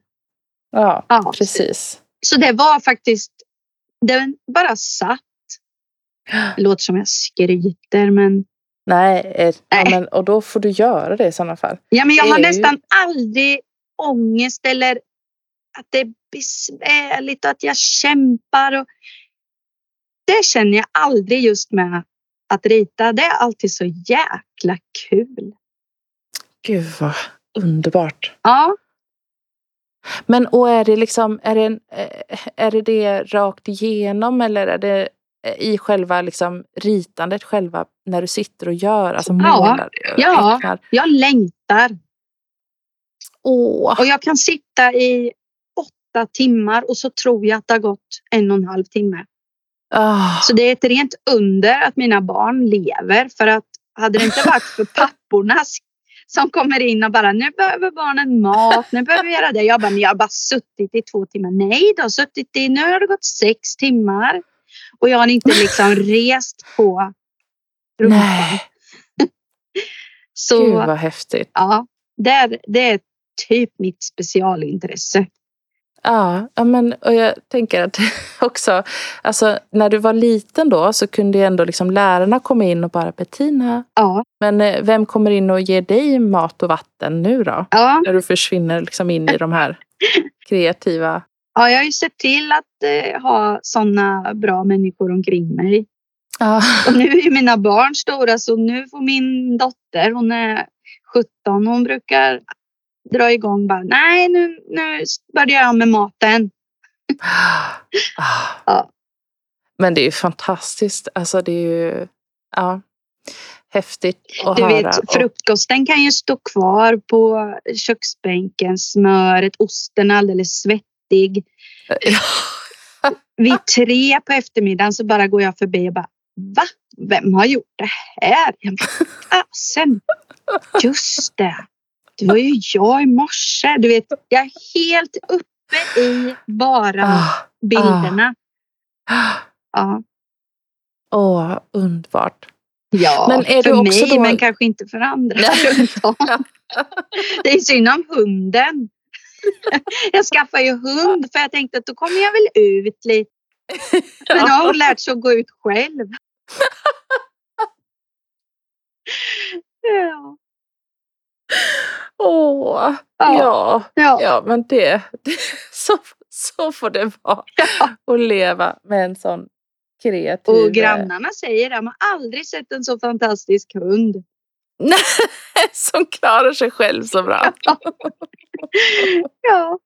[SPEAKER 2] ja
[SPEAKER 1] Ja.
[SPEAKER 2] precis.
[SPEAKER 1] Så det var faktiskt, det bara satt. Det låter som jag skryter men,
[SPEAKER 2] Nej, eh, ja,
[SPEAKER 1] Nej.
[SPEAKER 2] men, och då får du göra det i sådana fall.
[SPEAKER 1] ja, men jag har
[SPEAKER 2] är ju-
[SPEAKER 1] nästan aldrig ångest eller att det är besvärligt och att jag kämpar. Och det känner jag aldrig just med att rita. Det är alltid så jäkla kul.
[SPEAKER 2] Gud vad underbart.
[SPEAKER 1] Ja,
[SPEAKER 2] Men och är det liksom, är det, en, eh, är det det rakt igenom eller är det eh, i själva liksom ritandet själva när du sitter och gör, alltså
[SPEAKER 1] Ja,
[SPEAKER 2] målar?
[SPEAKER 1] ja.
[SPEAKER 2] tecknar?
[SPEAKER 1] jag längtar
[SPEAKER 2] Åh,
[SPEAKER 1] och jag kan sitta i timmar och så tror jag att det har gått en och en halv timme.
[SPEAKER 2] ah,
[SPEAKER 1] Så det är ett rent under att mina barn lever för att hade det inte varit för papporna som kommer in och bara nu behöver barnen mat, nu behöver vi göra det. Jag bara, ni har bara suttit i två timmar. Nej, du har suttit i, nu har det gått sex timmar. Och jag har inte liksom rest på rumpan.
[SPEAKER 2] nej, gud
[SPEAKER 1] Så
[SPEAKER 2] vad häftigt.
[SPEAKER 1] ja, det är, det är typ mitt specialintresse.
[SPEAKER 2] Ja, ja men och jag tänker att också, alltså när du var liten då så kunde ju ändå liksom lärarna komma in och bara Bettina,
[SPEAKER 1] Ja,
[SPEAKER 2] men eh, vem kommer in och ger dig mat och vatten nu då?
[SPEAKER 1] ja,
[SPEAKER 2] När du försvinner liksom in i de här kreativa...
[SPEAKER 1] ja, jag har ju sett till att eh, ha sådana bra människor omkring mig.
[SPEAKER 2] Ja,
[SPEAKER 1] Och nu är ju mina barn stora så nu får min dotter, hon är 17, hon brukar dra igång bara nej nu, nu börjar jag med maten.
[SPEAKER 2] Ah.
[SPEAKER 1] Ja.
[SPEAKER 2] Men det är ju fantastiskt. Alltså det är ju ja, häftigt att
[SPEAKER 1] Du
[SPEAKER 2] höra.
[SPEAKER 1] vet, frukosten kan ju stå kvar på köksbänken, smöret, osten är alldeles svettig.
[SPEAKER 2] Och,
[SPEAKER 1] Vid tre på eftermiddagen så bara går jag förbi och bara Va? Vem har gjort det här? Jag bara! Just det. Det var ju jag i morse. Du vet, jag är helt uppe i bara
[SPEAKER 2] Ah,
[SPEAKER 1] bilderna.
[SPEAKER 2] ah.
[SPEAKER 1] Ja,
[SPEAKER 2] Åh, underbart.
[SPEAKER 1] ja
[SPEAKER 2] Men är
[SPEAKER 1] för
[SPEAKER 2] du också
[SPEAKER 1] mig
[SPEAKER 2] då-
[SPEAKER 1] men kanske inte för andra
[SPEAKER 2] Nej.
[SPEAKER 1] runt om. Det är synd om hunden. Jag skaffade ju hund för jag tänkte att då kommer jag väl ut lite. Men nu har hon lärt sig att gå ut själv. Ja.
[SPEAKER 2] Åh,
[SPEAKER 1] Ja.
[SPEAKER 2] ja.
[SPEAKER 1] Ja.
[SPEAKER 2] Ja, men det, det så, så får det vara. Att leva med en sån kreativ...
[SPEAKER 1] Och grannarna säger det, de har aldrig sett en så fantastisk hund.
[SPEAKER 2] Som klarar sig själv så bra.
[SPEAKER 1] Ja,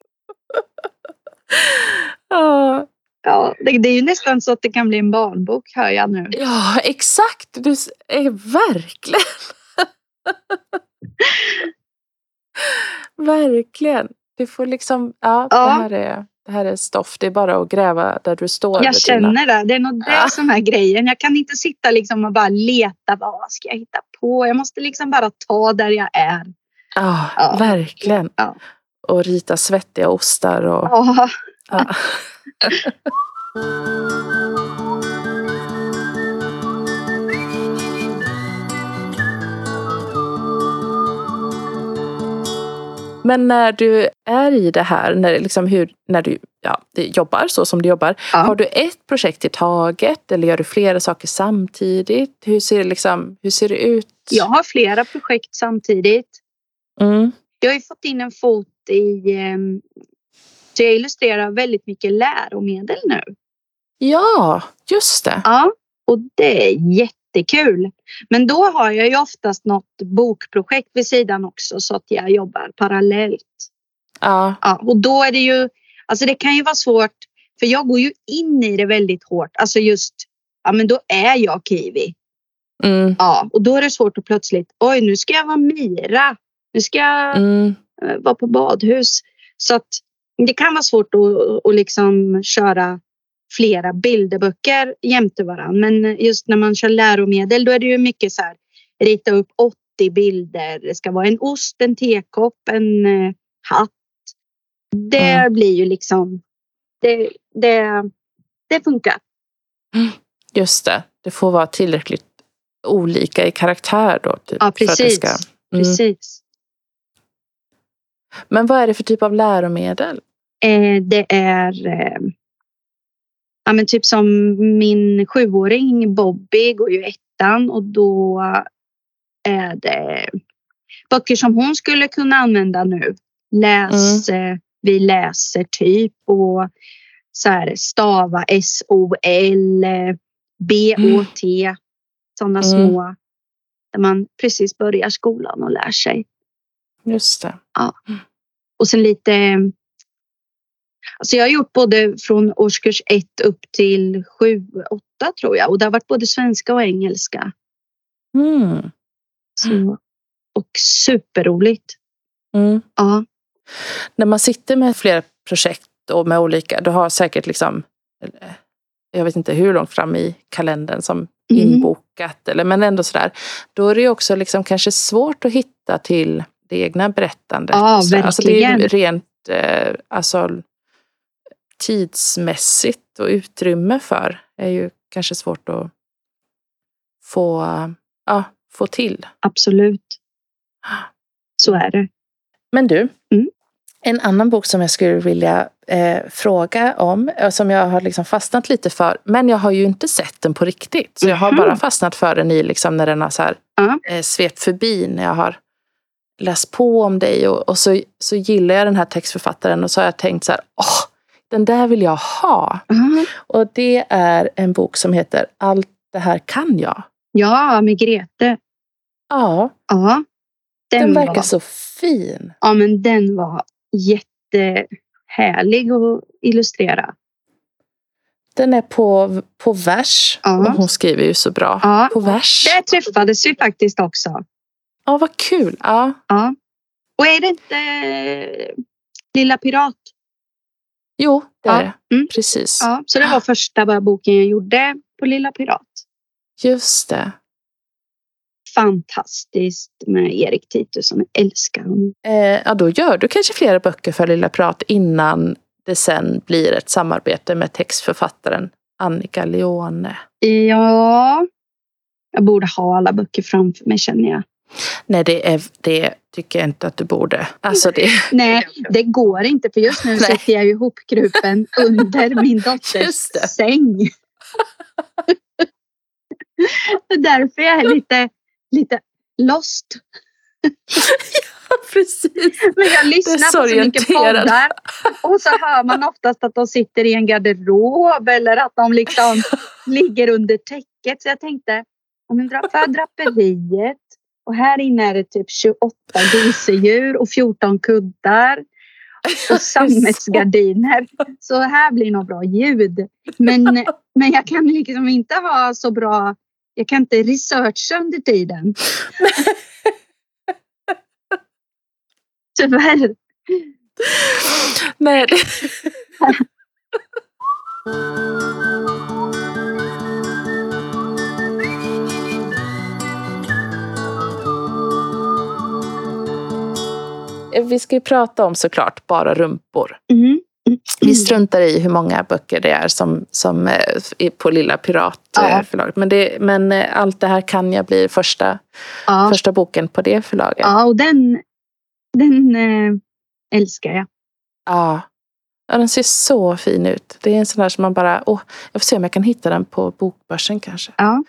[SPEAKER 2] Ja,
[SPEAKER 1] ja det, det är ju nästan så att det kan bli en barnbok hör jag nu.
[SPEAKER 2] ja exakt. Du är verkligen... verkligen. Du får liksom... Ja,
[SPEAKER 1] Ja.
[SPEAKER 2] Det, här är, det här är stoff. Det är bara att gräva där du står.
[SPEAKER 1] Jag känner det. Det är nog det som är grejen. Jag kan inte sitta liksom och bara leta. Vad ska jag hitta på? Jag måste liksom bara ta där jag är.
[SPEAKER 2] Ja,
[SPEAKER 1] Ja.
[SPEAKER 2] verkligen.
[SPEAKER 1] Ja.
[SPEAKER 2] Och rita svettiga ostar. Och,
[SPEAKER 1] Ja,
[SPEAKER 2] Men när du är i det här, när, liksom hur, när du ja, jobbar så som du jobbar,
[SPEAKER 1] Ja.
[SPEAKER 2] har du ett projekt i taget eller gör du flera saker samtidigt? Hur ser, liksom, hur ser det ut?
[SPEAKER 1] jag har flera projekt samtidigt.
[SPEAKER 2] Mm.
[SPEAKER 1] Jag har ju fått in en fot i... ehm, Så jag illustrerar väldigt mycket läromedel nu.
[SPEAKER 2] Ja, just det.
[SPEAKER 1] Ja, och det är jättekul. Men då har jag ju oftast något bokprojekt vid sidan också så att jag jobbar parallellt.
[SPEAKER 2] Ja,
[SPEAKER 1] Ja, och då är det ju, alltså det kan ju vara svårt, för jag går ju in i det väldigt hårt. Alltså just, ja men då är jag kiwi.
[SPEAKER 2] mm,
[SPEAKER 1] Ja, och då är det svårt att plötsligt, oj nu ska jag vara Mira. Nu ska jag
[SPEAKER 2] mm,
[SPEAKER 1] eh, vara på badhus. Så att det kan vara svårt att, att liksom köra flera bilderböcker jämte varandra. Men just när man kör läromedel då är det ju mycket så här rita upp 80 bilder. Det ska vara en ost, en tekopp, en eh, hatt. Det
[SPEAKER 2] Mm.
[SPEAKER 1] blir ju liksom det, det, det funkar.
[SPEAKER 2] just det. Det får vara tillräckligt olika i karaktär då. Typ,
[SPEAKER 1] Ja,
[SPEAKER 2] för att det
[SPEAKER 1] precis.
[SPEAKER 2] ska, mm.
[SPEAKER 1] Precis.
[SPEAKER 2] Men vad är det för typ av läromedel?
[SPEAKER 1] Eh, det är eh, ja, men typ som min sjuåring Bobby går ju ettan och då är det böcker som hon skulle kunna använda nu. Läs, eh, vi läser typ och så här, stava S-O-L, eh, B-O-T. Sådana
[SPEAKER 2] Mm.
[SPEAKER 1] små där man precis börjar skolan och lär sig.
[SPEAKER 2] Just det.
[SPEAKER 1] Och sen lite... Alltså jag har gjort både från årskurs ett upp till sju, åtta tror jag. Och det har varit både svenska och engelska.
[SPEAKER 2] Mm.
[SPEAKER 1] Så, och superroligt.
[SPEAKER 2] Mm.
[SPEAKER 1] Ja,
[SPEAKER 2] När man sitter med flera projekt och med olika, du har säkert liksom, eh, jag vet inte hur långt fram i kalendern som
[SPEAKER 1] Mm.
[SPEAKER 2] inbokat, eller, men ändå sådär. Då är det också liksom kanske svårt att hitta till det egna berättandet.
[SPEAKER 1] Ja,
[SPEAKER 2] sådär. Alltså det är
[SPEAKER 1] verkligen.
[SPEAKER 2] rent eh, alltså, tidsmässigt och utrymme för är ju kanske svårt att få, ja, få till.
[SPEAKER 1] absolut. Så är det.
[SPEAKER 2] Men du,
[SPEAKER 1] Mm.
[SPEAKER 2] en annan bok som jag skulle vilja eh, fråga om, eh, som jag har liksom fastnat lite för, men jag har ju inte sett den på riktigt. Så jag har
[SPEAKER 1] Mhm.
[SPEAKER 2] bara fastnat för den i liksom när den har så här,
[SPEAKER 1] Ja.
[SPEAKER 2] eh, svept förbi när jag har läst på om dig och, och så, så gillar jag den här textförfattaren och så har jag tänkt så här, åh, den där vill jag ha.
[SPEAKER 1] Ja,
[SPEAKER 2] Och det är en bok som heter Allt det här kan jag.
[SPEAKER 1] Ja, med Grete.
[SPEAKER 2] Ja,
[SPEAKER 1] Ja,
[SPEAKER 2] den,
[SPEAKER 1] den,
[SPEAKER 2] verkar
[SPEAKER 1] var,
[SPEAKER 2] så fin.
[SPEAKER 1] ja, men den var jättehärlig att illustrera.
[SPEAKER 2] Den är på, på vers.
[SPEAKER 1] Ja.
[SPEAKER 2] Och hon skriver ju så bra.
[SPEAKER 1] Ja.
[SPEAKER 2] På vers.
[SPEAKER 1] Där träffades vi faktiskt också.
[SPEAKER 2] Ja, vad kul. Ja.
[SPEAKER 1] Ja. Och är det inte eh, Lilla Pirat?
[SPEAKER 2] Jo, det
[SPEAKER 1] Ja.
[SPEAKER 2] är det.
[SPEAKER 1] Mm.
[SPEAKER 2] Precis.
[SPEAKER 1] Ja, så det var första boken jag gjorde på Lilla Pirat.
[SPEAKER 2] Just det.
[SPEAKER 1] Fantastiskt med Erik Titusson. Jag älskar honom.
[SPEAKER 2] Eh, ja, då gör du kanske flera böcker för Lilla Prat innan det sen blir ett samarbete med textförfattaren Annika Leone.
[SPEAKER 1] Ja, jag borde ha alla böcker framför mig känner jag.
[SPEAKER 2] Nej, det, är, det tycker jag inte att du borde. Alltså det,
[SPEAKER 1] Nej, det går inte för just nu sitter jag ju ihopkrupen under min dotters säng. Det är därför jag lite, lite lost.
[SPEAKER 2] precis.
[SPEAKER 1] Men jag lyssnar på så mycket poddar och så hör man oftast att de sitter i en garderob eller att de liksom ligger under täcket. Så jag tänkte, om jag drar för draperiet och här inne är det typ 28 gosedjur och 14 kuddar och sammetsgardiner. Så här blir nog bra ljud. Men, men jag kan liksom inte ha så bra, jag kan inte researcha under tiden. Tyvärr.
[SPEAKER 2] Nej, vi ska ju prata om såklart bara rumpor.
[SPEAKER 1] Mm.
[SPEAKER 2] Vi struntar i hur många böcker det är som, som eh, är på Lilla Pirat
[SPEAKER 1] Ja.
[SPEAKER 2] eh. Men, det, men eh, allt det här kan jag bli första,
[SPEAKER 1] Ja.
[SPEAKER 2] första boken på det förlaget.
[SPEAKER 1] Ja, och den, den eh, älskar jag.
[SPEAKER 2] Ja. ja, den ser så fin ut. Det är en sån där som man bara, åh, jag får se om jag kan hitta den på bokbörsen kanske.
[SPEAKER 1] Ja.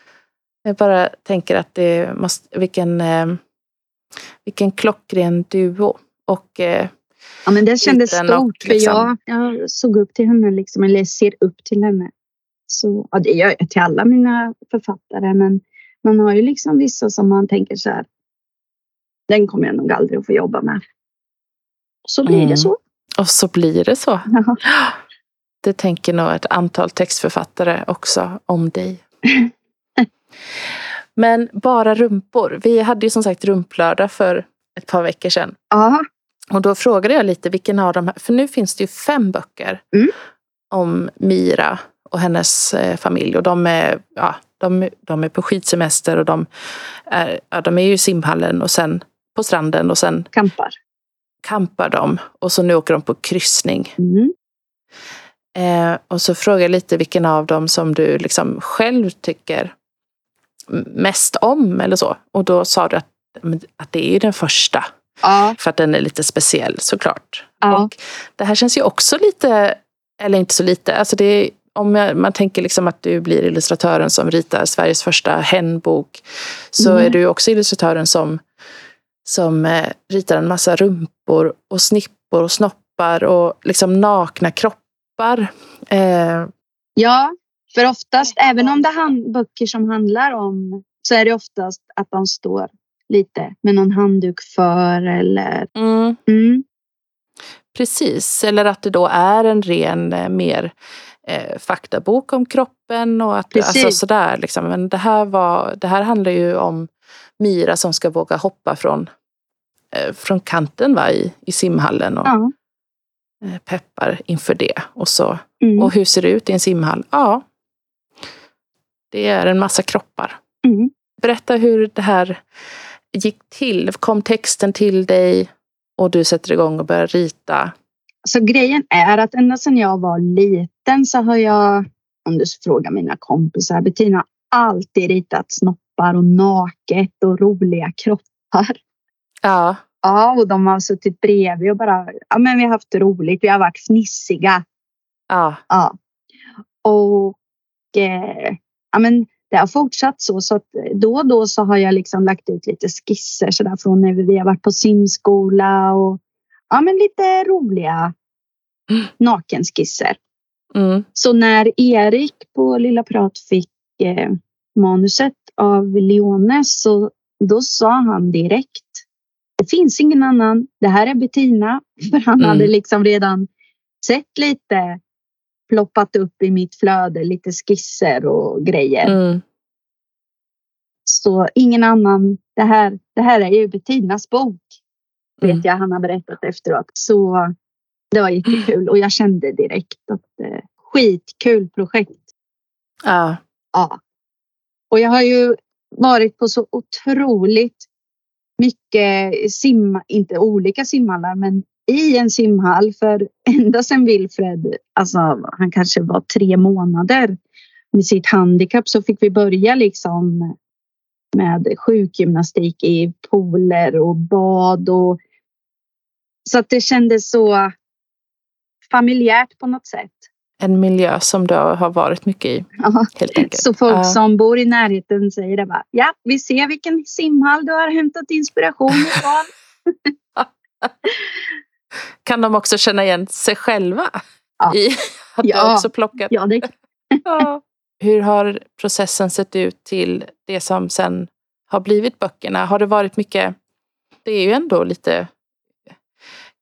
[SPEAKER 2] Jag bara tänker att det måste, vilken, eh, vilken klockren duo. Och eh,
[SPEAKER 1] Ja, men det kändes stort
[SPEAKER 2] och
[SPEAKER 1] för
[SPEAKER 2] liksom-
[SPEAKER 1] jag, jag såg upp till henne, liksom, eller ser upp till henne. Så, ja, det gör jag till alla mina författare, men man har ju liksom vissa som man tänker så här. Den kommer jag nog aldrig att få jobba med. Så blir
[SPEAKER 2] Mm.
[SPEAKER 1] det så.
[SPEAKER 2] Och så blir det så.
[SPEAKER 1] Ja.
[SPEAKER 2] Det tänker nog ett antal textförfattare också om dig. Men bara rumpor. Vi hade ju som sagt rumplördag för ett par veckor sedan.
[SPEAKER 1] Ja,
[SPEAKER 2] Och då frågade jag lite vilken av de här, för nu finns det ju fem böcker
[SPEAKER 1] Mm.
[SPEAKER 2] om Mira och hennes eh, familj. Och de är, ja, de, de är på skidsemester och de är, ja, de är ju i simhallen och sen på stranden och sen
[SPEAKER 1] kampar.
[SPEAKER 2] campar de. Och så nu åker de på kryssning.
[SPEAKER 1] Mm.
[SPEAKER 2] Eh, och så frågade jag lite vilken av dem som du liksom själv tycker mest om eller så. Och då sa du att, att det är ju den första.
[SPEAKER 1] Ja,
[SPEAKER 2] För att den är lite speciell såklart.
[SPEAKER 1] ja,
[SPEAKER 2] Och det här känns ju också lite, eller inte så lite, alltså det är, om jag, man tänker liksom att du blir illustratören som ritar Sveriges första hänbok. Så
[SPEAKER 1] Mm.
[SPEAKER 2] är du också illustratören som, som eh, ritar en massa rumpor och snippor och snoppar och liksom nakna kroppar. Eh,
[SPEAKER 1] ja, för oftast, även om det är böcker som handlar om, så är det oftast att de står lite med någon handduk för eller
[SPEAKER 2] mm,
[SPEAKER 1] mm,
[SPEAKER 2] Precis, eller att det då är en ren eh, mer eh, faktabok om kroppen och att
[SPEAKER 1] Precis.
[SPEAKER 2] alltså sådär liksom. Men det här var, det här handlar ju om Mira som ska våga hoppa från, eh, från kanten va, i, i simhallen och
[SPEAKER 1] ja.
[SPEAKER 2] eh, peppar inför det. Och, så,
[SPEAKER 1] Mm.
[SPEAKER 2] och hur ser det ut i en simhall? Ja, det är en massa kroppar.
[SPEAKER 1] Mm.
[SPEAKER 2] Berätta hur det här gick till. Kom texten till dig och du sätter igång och börjar rita?
[SPEAKER 1] Så grejen är att ända sedan jag var liten så har jag, om du frågar mina kompisar, Bettina alltid ritat snoppar och naket och roliga kroppar.
[SPEAKER 2] Ja,
[SPEAKER 1] Ja, och de har suttit bredvid och bara, ja men vi har haft roligt, vi har varit fnissiga.
[SPEAKER 2] ja.
[SPEAKER 1] Ja. Och eh, ja, men det har fortsatt så, så att då och då så har jag liksom lagt ut lite skisser så där från när vi har varit på simskola och ja, men lite roliga
[SPEAKER 2] Mm.
[SPEAKER 1] nakenskisser.
[SPEAKER 2] Mm.
[SPEAKER 1] Så när Erik på Lilla Prat fick eh, manuset av Leone så då sa han direkt det finns ingen annan. Det här är Bettina. För han
[SPEAKER 2] Mm.
[SPEAKER 1] hade liksom redan sett lite ploppat upp i mitt flöde lite skisser och grejer.
[SPEAKER 2] Mm.
[SPEAKER 1] Så ingen annan, det här, det här är ju Bettinas bok.
[SPEAKER 2] Mm.
[SPEAKER 1] Vet jag han har berättat efteråt. Så det var jättekul och jag kände direkt att eh, skitkul projekt.
[SPEAKER 2] Ja.
[SPEAKER 1] Ja. Och jag har ju varit på så otroligt mycket simma, inte olika simhallar, men i en simhall. För ända sedan Wilfred, alltså han kanske var tre månader med sitt handikapp så fick vi börja liksom med sjukgymnastik i pooler och bad och så att det kändes så familjärt på något sätt.
[SPEAKER 2] En miljö som du har varit mycket i.
[SPEAKER 1] Ja.
[SPEAKER 2] Helt enkelt.
[SPEAKER 1] Så folk
[SPEAKER 2] Ja.
[SPEAKER 1] som bor i närheten säger det bara. Ja, vi ser vilken simhall du har hämtat inspiration ifrån.
[SPEAKER 2] Kan de också känna igen sig själva?
[SPEAKER 1] Ja.
[SPEAKER 2] I att
[SPEAKER 1] Ja.
[SPEAKER 2] du också plockat?
[SPEAKER 1] Ja, det,
[SPEAKER 2] Ja. Hur har processen sett ut till det som sen har blivit böckerna? Har det varit mycket, det är ju ändå lite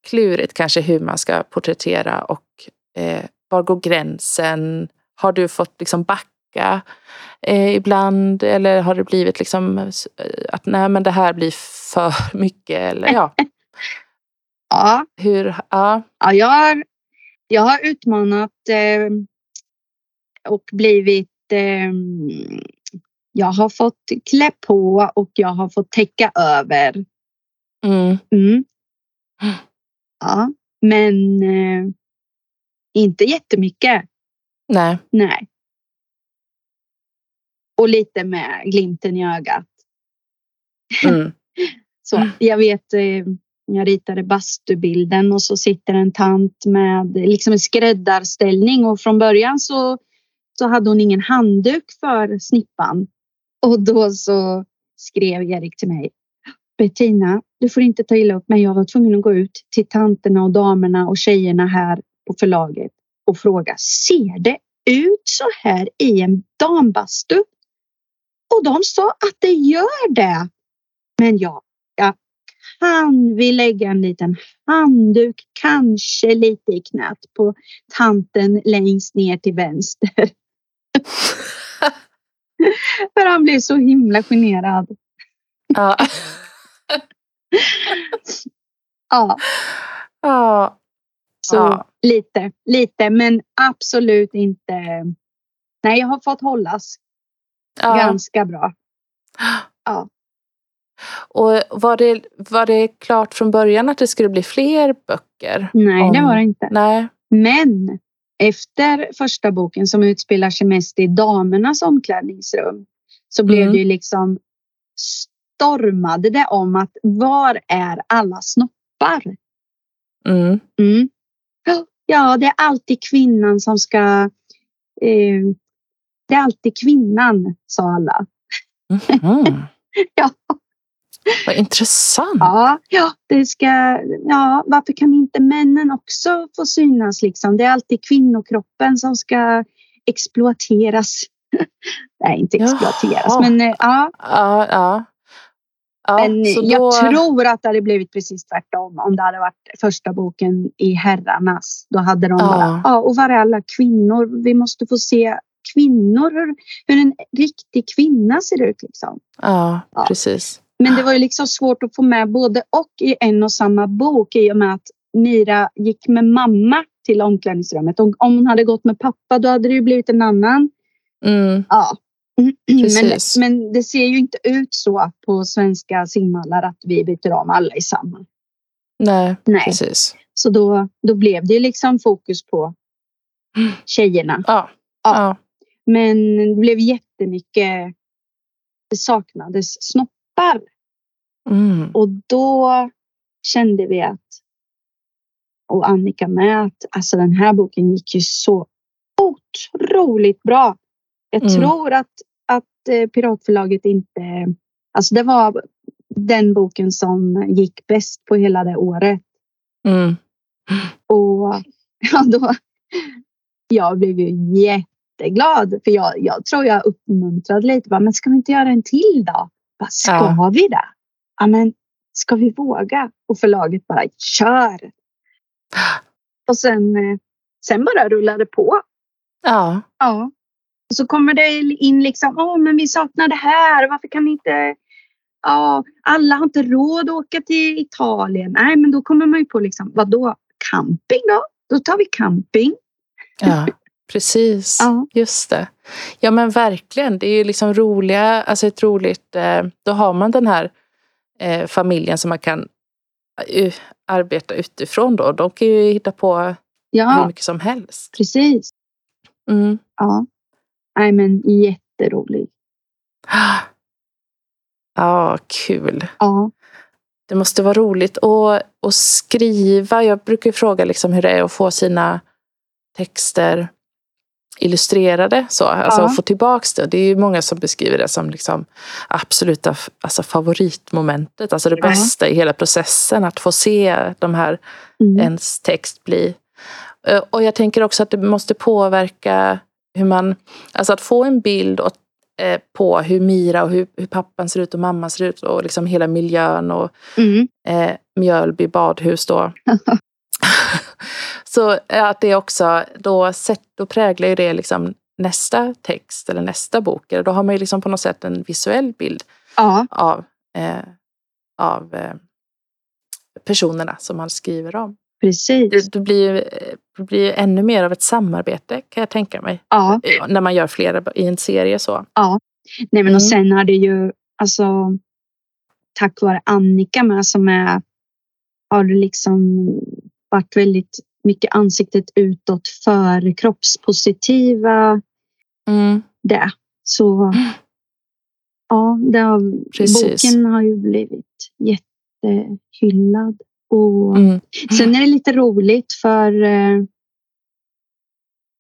[SPEAKER 2] klurigt kanske hur man ska porträttera och eh, var går gränsen? Har du fått liksom backa eh, ibland eller har det blivit liksom eh, att nej men det här blir för mycket eller ja,
[SPEAKER 1] ja,
[SPEAKER 2] hur, ja,
[SPEAKER 1] ja jag, har, jag har utmanat eh, och blivit... Eh, jag har fått klä på och jag har fått täcka över.
[SPEAKER 2] mm,
[SPEAKER 1] Mm. Ja, men eh, inte jättemycket.
[SPEAKER 2] nej,
[SPEAKER 1] Nej. Och lite med glimten i ögat.
[SPEAKER 2] mm,
[SPEAKER 1] Så jag vet, eh, jag ritade bastubilden och så sitter en tant med liksom en skräddarställning och från början så, så hade hon ingen handduk för snippan. Och då så skrev Erik till mig. Bettina, du får inte ta illa upp men jag var tvungen att gå ut till tanterna och damerna och tjejerna här på förlaget och fråga. Ser det ut så här i en dambastu? Och de sa att det gör det. Men jag kan vi lägga en liten handduk, kanske lite i knät på tanten längst ner till vänster. För han blev så himla generad.
[SPEAKER 2] ja.
[SPEAKER 1] Ja,
[SPEAKER 2] ja.
[SPEAKER 1] så
[SPEAKER 2] Ja.
[SPEAKER 1] lite, lite, men absolut inte. Nej, jag har fått hållas
[SPEAKER 2] ja.
[SPEAKER 1] ganska bra. Ja.
[SPEAKER 2] Och var det, var det klart från början att det skulle bli fler böcker?
[SPEAKER 1] Nej, det
[SPEAKER 2] Om-
[SPEAKER 1] var det inte.
[SPEAKER 2] Nej.
[SPEAKER 1] Men efter första boken som utspelar sig mest i damernas omklädningsrum så blev
[SPEAKER 2] Mm.
[SPEAKER 1] det ju liksom stormade det om att var är alla snoppar?
[SPEAKER 2] Mm.
[SPEAKER 1] Mm. Ja, det är alltid kvinnan som ska... Eh, det är alltid kvinnan, sa alla. Ja.
[SPEAKER 2] Vad intressant.
[SPEAKER 1] Ja, ja, det ska, ja, varför kan inte männen också få synas? Liksom? Det är alltid kvinnokroppen som ska exploateras. Nej, inte
[SPEAKER 2] Jaha.
[SPEAKER 1] exploateras, men eh, ja.
[SPEAKER 2] Ja, ja. ja
[SPEAKER 1] men
[SPEAKER 2] så
[SPEAKER 1] jag
[SPEAKER 2] då,
[SPEAKER 1] tror att det hade blivit precis tvärtom om det hade varit första boken i herrarnas. Då hade de
[SPEAKER 2] Ja.
[SPEAKER 1] bara, ja, och var är alla kvinnor? Vi måste få se kvinnor, hur, hur en riktig kvinna ser ut. Liksom.
[SPEAKER 2] Ja,
[SPEAKER 1] Ja.
[SPEAKER 2] precis.
[SPEAKER 1] Men det var ju liksom svårt att få med både och i en och samma bok i och med att Mira gick med mamma till omklädningsrummet. Om, om hon hade gått med pappa då hade det ju blivit en annan.
[SPEAKER 2] Mm.
[SPEAKER 1] Ja. Men, men det ser ju inte ut så på svenska simhallar att vi byter om alla i samma.
[SPEAKER 2] Nej,
[SPEAKER 1] Nej.
[SPEAKER 2] precis.
[SPEAKER 1] Så då, då blev det liksom fokus på tjejerna.
[SPEAKER 2] Ja.
[SPEAKER 1] Ja.
[SPEAKER 2] Ja.
[SPEAKER 1] Men det blev jättemycket. Det saknades snoppar.
[SPEAKER 2] Mm.
[SPEAKER 1] Och då kände vi att, och Annika med, att alltså den här boken gick ju så otroligt bra. Jag
[SPEAKER 2] Mm.
[SPEAKER 1] tror att, att eh, Piratförlaget inte, alltså det var den boken som gick bäst på hela det året.
[SPEAKER 2] Mm.
[SPEAKER 1] Och ja, då, jag blev ju jätteglad för jag, jag tror jag uppmuntrade lite. Bara, men ska vi inte göra en till då? Bara, ska
[SPEAKER 2] Ja.
[SPEAKER 1] vi det? Ja, men ska vi våga? Och förlaget bara kör. Och sen, eh, sen bara rullade på.
[SPEAKER 2] Ja.
[SPEAKER 1] Ja. Och så kommer det in liksom, åh men vi saknar det här, varför kan inte Ja, alla har inte råd att åka till Italien. Nej, men då kommer man ju på liksom, vad då camping då? Då tar vi camping.
[SPEAKER 2] Ja, precis.
[SPEAKER 1] Ja.
[SPEAKER 2] Just det. Ja men verkligen. Det är ju liksom roliga, alltså ett roligt, eh, då har man den här eh, familjen som man kan eh, arbeta utifrån då. De kan ju hitta på hur
[SPEAKER 1] Ja,
[SPEAKER 2] mycket som helst.
[SPEAKER 1] precis.
[SPEAKER 2] Mm.
[SPEAKER 1] Ja. Nej, men jätteroligt.
[SPEAKER 2] Ja, kul.
[SPEAKER 1] Ja.
[SPEAKER 2] Det måste vara roligt att, att skriva. Jag brukar fråga liksom hur det är att få sina texter illustrerade. Så. Alltså
[SPEAKER 1] Ja.
[SPEAKER 2] att få tillbaks det. Det är ju många som beskriver det som liksom absoluta alltså favoritmomentet. Alltså det
[SPEAKER 1] Ja.
[SPEAKER 2] bästa i hela processen. Att få se de här,
[SPEAKER 1] Mm.
[SPEAKER 2] ens text bli. Eh, Och jag tänker också att det måste påverka hur man... Alltså att få en bild och, eh, på hur Mira och hur, hur pappan ser ut och mamman ser ut och liksom hela miljön och
[SPEAKER 1] Mm.
[SPEAKER 2] eh, Mjölby badhus då. Så eh, att det också, då, sätt, då präglar ju det liksom nästa text eller nästa bok. Då har man ju liksom på något sätt en visuell bild
[SPEAKER 1] Ja,
[SPEAKER 2] av, eh, av eh, personerna som man skriver om.
[SPEAKER 1] precis.
[SPEAKER 2] Det, det, blir, eh, det blir ännu mer av ett samarbete kan jag tänka mig.
[SPEAKER 1] Ja,
[SPEAKER 2] Eh, När man gör flera i en serie så.
[SPEAKER 1] nej men
[SPEAKER 2] Mm.
[SPEAKER 1] och sen har det ju alltså tack vare Annika med som är har liksom varit väldigt mycket ansiktet utåt för kroppspositiva
[SPEAKER 2] Mm,
[SPEAKER 1] det. Så ja, det har,
[SPEAKER 2] Precis.
[SPEAKER 1] boken har ju blivit jättehyllad. Och
[SPEAKER 2] mm,
[SPEAKER 1] Sen är det lite roligt för eh,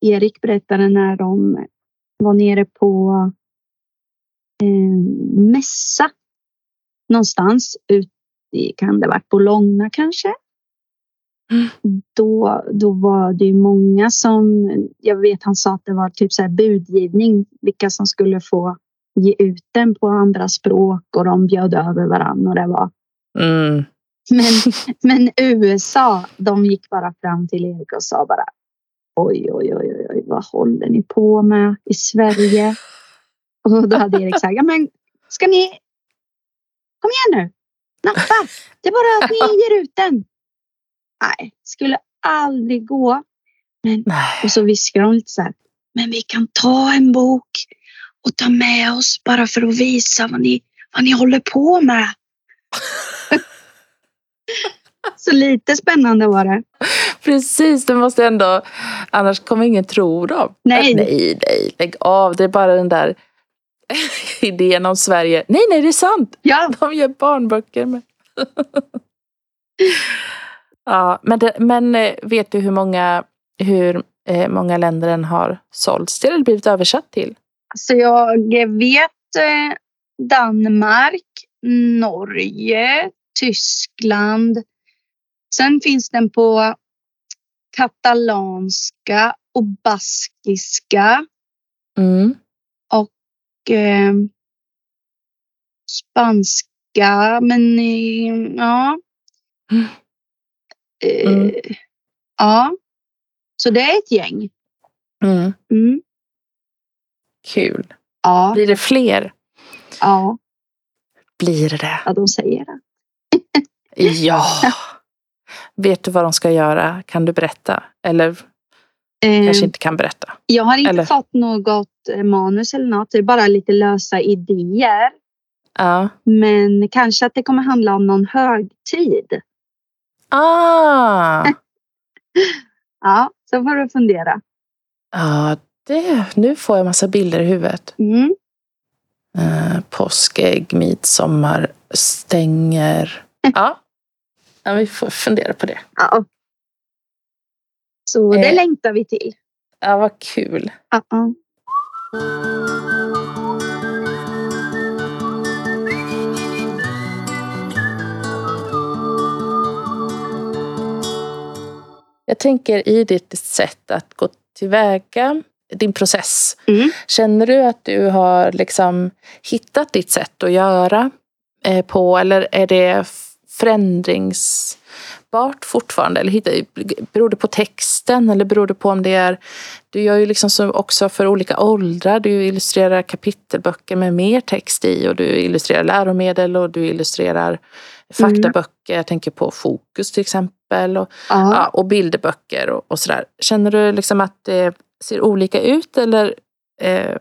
[SPEAKER 1] Erik berättade när de var nere på eh, mässa någonstans ut i, kan det varit Bologna kanske? Då, då var det ju många som, jag vet han sa att det var typ så budgivning, vilka som skulle få ge ut den på andra språk och de bjöd över varandra och det var
[SPEAKER 2] mm.
[SPEAKER 1] men, men USA, de gick bara fram till Erik och sa bara oj, oj, oj, oj, oj, vad håller ni på med i Sverige? Och då hade Erik sagt, ja men ska ni, kom igen nu, nappa, det är bara att ni ger ut den. Nej, skulle aldrig gå. Men,
[SPEAKER 2] Nej.
[SPEAKER 1] och så viskar de lite så här, men vi kan ta en bok och ta med oss bara för att visa vad ni, vad ni håller på med. Så lite spännande var det.
[SPEAKER 2] Precis, det måste ändå... Annars kommer ingen tro dem.
[SPEAKER 1] Nej.
[SPEAKER 2] Nej, nej, lägg av. Det är bara den där idén om Sverige. Nej, nej, det är sant.
[SPEAKER 1] Ja,
[SPEAKER 2] De gör barnböcker med. ja, men, det, men eh, vet du hur många, hur eh, många länder den har sålts till eller blivit översatt till?
[SPEAKER 1] så jag vet eh, Danmark, Norge, Tyskland. Sen finns den på katalanska och baskiska
[SPEAKER 2] Mm.
[SPEAKER 1] och eh, spanska. Men ja.
[SPEAKER 2] Mm.
[SPEAKER 1] Eh,
[SPEAKER 2] Mm.
[SPEAKER 1] Ja, så det är ett gäng.
[SPEAKER 2] Mm.
[SPEAKER 1] Mm.
[SPEAKER 2] Kul.
[SPEAKER 1] Ja,
[SPEAKER 2] Blir det fler?
[SPEAKER 1] ja,
[SPEAKER 2] Blir det.
[SPEAKER 1] ja, de säger det.
[SPEAKER 2] Ja. Vet du vad de ska göra? Kan du berätta? Eller
[SPEAKER 1] Eh,
[SPEAKER 2] kanske inte kan berätta?
[SPEAKER 1] Jag har inte
[SPEAKER 2] Eller?
[SPEAKER 1] fått något eh, manus eller något. Det är bara lite lösa idéer.
[SPEAKER 2] Ja.
[SPEAKER 1] Men kanske att det kommer handla om någon högtid.
[SPEAKER 2] Ah!
[SPEAKER 1] Ja, så får du fundera.
[SPEAKER 2] Ja, det, nu får jag massa bilder i huvudet.
[SPEAKER 1] Mm.
[SPEAKER 2] Eh, påskägg, midsommar, stänger. Ja. ja, vi får fundera på det.
[SPEAKER 1] Ja. Så det
[SPEAKER 2] Eh.
[SPEAKER 1] längtar vi till.
[SPEAKER 2] Ja, vad kul.
[SPEAKER 1] Ja, ja.
[SPEAKER 2] Jag tänker i ditt sätt att gå tillväga, din process.
[SPEAKER 1] Mm.
[SPEAKER 2] Känner du att du har liksom hittat ditt sätt att göra eh, på eller är det f- förändrings läsbart fortfarande? Eller hittar, beror det på texten eller beror det på om det är... Du gör ju liksom så också för olika åldrar. Du illustrerar kapitelböcker med mer text i och du illustrerar läromedel och du illustrerar faktaböcker. Mm. Jag tänker på Fokus till exempel och, ja, och bilderböcker och, och sådär. Känner du liksom att det ser olika ut eller eh,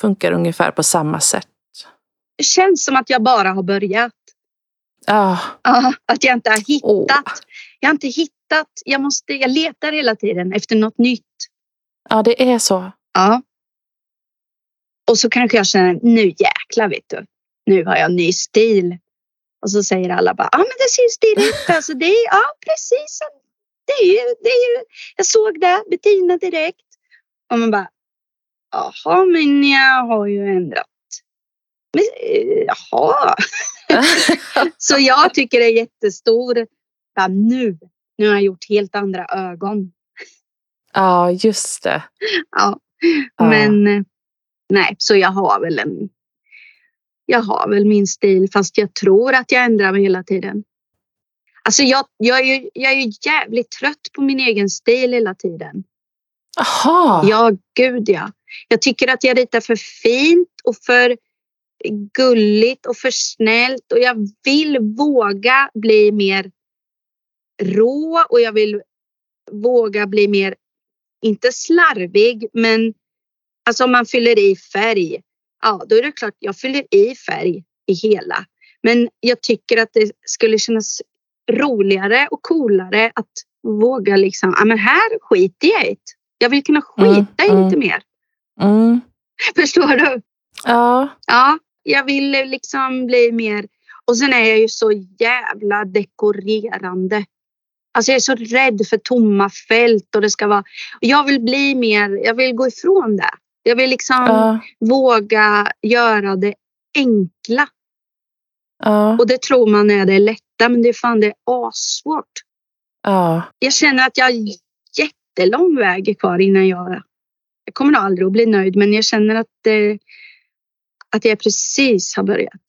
[SPEAKER 2] funkar ungefär på samma sätt?
[SPEAKER 1] Det känns som att jag bara har börjat.
[SPEAKER 2] Ja.
[SPEAKER 1] ja att jag inte har hittat. Oh. Jag har inte hittat. Jag, måste, jag letar hela tiden efter något nytt.
[SPEAKER 2] Ja, det är så.
[SPEAKER 1] Ja. Och så kanske jag känner, nu jäklar vet du. Nu har jag ny stil. Och så säger alla bara, ja men det stiligt ut. Alltså det är, ja precis. Det är ju, det är ju, jag såg det, Bettina direkt. Och man bara, jaha men jag har ju ändrat. Men, eh, jaha. så jag tycker det är jättestor. Ja, nu, nu har jag gjort helt andra ögon.
[SPEAKER 2] Ja, just det.
[SPEAKER 1] Ja, ja. men eh, nej, så jag har väl en. Jag har väl min stil fast jag tror att jag ändrar mig hela tiden. Alltså jag, jag, är ju, jag är ju jävligt trött på min egen stil hela tiden.
[SPEAKER 2] Aha.
[SPEAKER 1] Ja, gud ja. Jag tycker att jag ritar för fint och för gulligt och för snällt och jag vill våga bli mer rå och jag vill våga bli mer, inte slarvig, men alltså om man fyller i färg. Ja, då är det klart jag fyller i färg i hela. Men jag tycker att det skulle kännas roligare och coolare att våga liksom, ja men här skiter jag i Jag vill kunna skita mm, i lite mm. mer.
[SPEAKER 2] Mm.
[SPEAKER 1] Förstår du?
[SPEAKER 2] Ja.
[SPEAKER 1] Ja, jag vill liksom bli mer. Och sen är jag ju så jävla dekorerande. Alltså jag är så rädd för tomma fält och det ska vara. Jag vill bli mer. Jag vill gå ifrån det. Jag vill liksom ja. våga göra det enkla.
[SPEAKER 2] Ja.
[SPEAKER 1] Och det tror man är det lätta, men det är fan det är assvårt.
[SPEAKER 2] Ja.
[SPEAKER 1] Jag känner att jag har jättelång väg kvar innan jag jag kommer aldrig att bli nöjd men jag känner att, eh, att jag precis har börjat.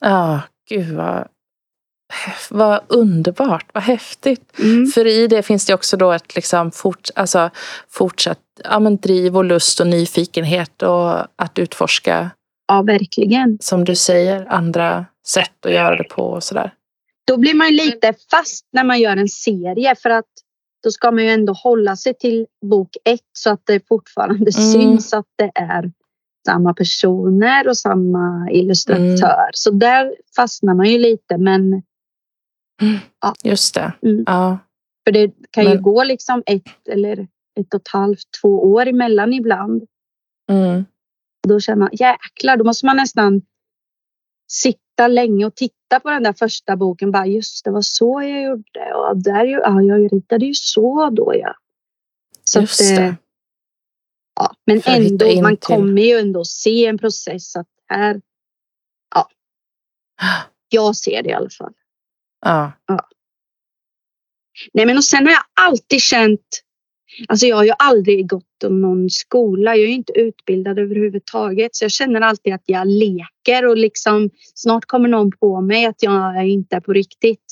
[SPEAKER 2] Ja, gud vad, vad underbart, vad häftigt.
[SPEAKER 1] Mm.
[SPEAKER 2] För i det finns det också då ett liksom fort, alltså, fortsatt ja, men driv och lust och nyfikenhet och att utforska.
[SPEAKER 1] Ja, verkligen.
[SPEAKER 2] Som du säger, andra sätt att göra det på och sådär.
[SPEAKER 1] Då blir man lite fast när man gör en serie för att då ska man ju ändå hålla sig till bok ett så att det fortfarande mm. syns att det är samma personer och samma illustratör. Mm. Så där fastnar man ju lite men
[SPEAKER 2] mm. ja. Just det.
[SPEAKER 1] Mm.
[SPEAKER 2] Ja.
[SPEAKER 1] För det kan men... ju gå liksom ett eller ett och ett halvt, två år emellan ibland.
[SPEAKER 2] Mm.
[SPEAKER 1] Då känner man jäklar, då måste man nästan sitta länge och titta på den där första boken. Bara just det var så jag gjorde. Och där, ja, jag ritade ju så då ja.
[SPEAKER 2] Så just att, det.
[SPEAKER 1] Ja, men ändå, man till. kommer ju ändå se en process att här. Ja. Jag ser det i alla fall.
[SPEAKER 2] Ja.
[SPEAKER 1] ja. Nej, men och sen har jag alltid känt Alltså jag har ju aldrig gått någon skola. Jag är inte utbildad överhuvudtaget. Så jag känner alltid att jag leker och liksom snart kommer någon på mig att jag inte är på riktigt.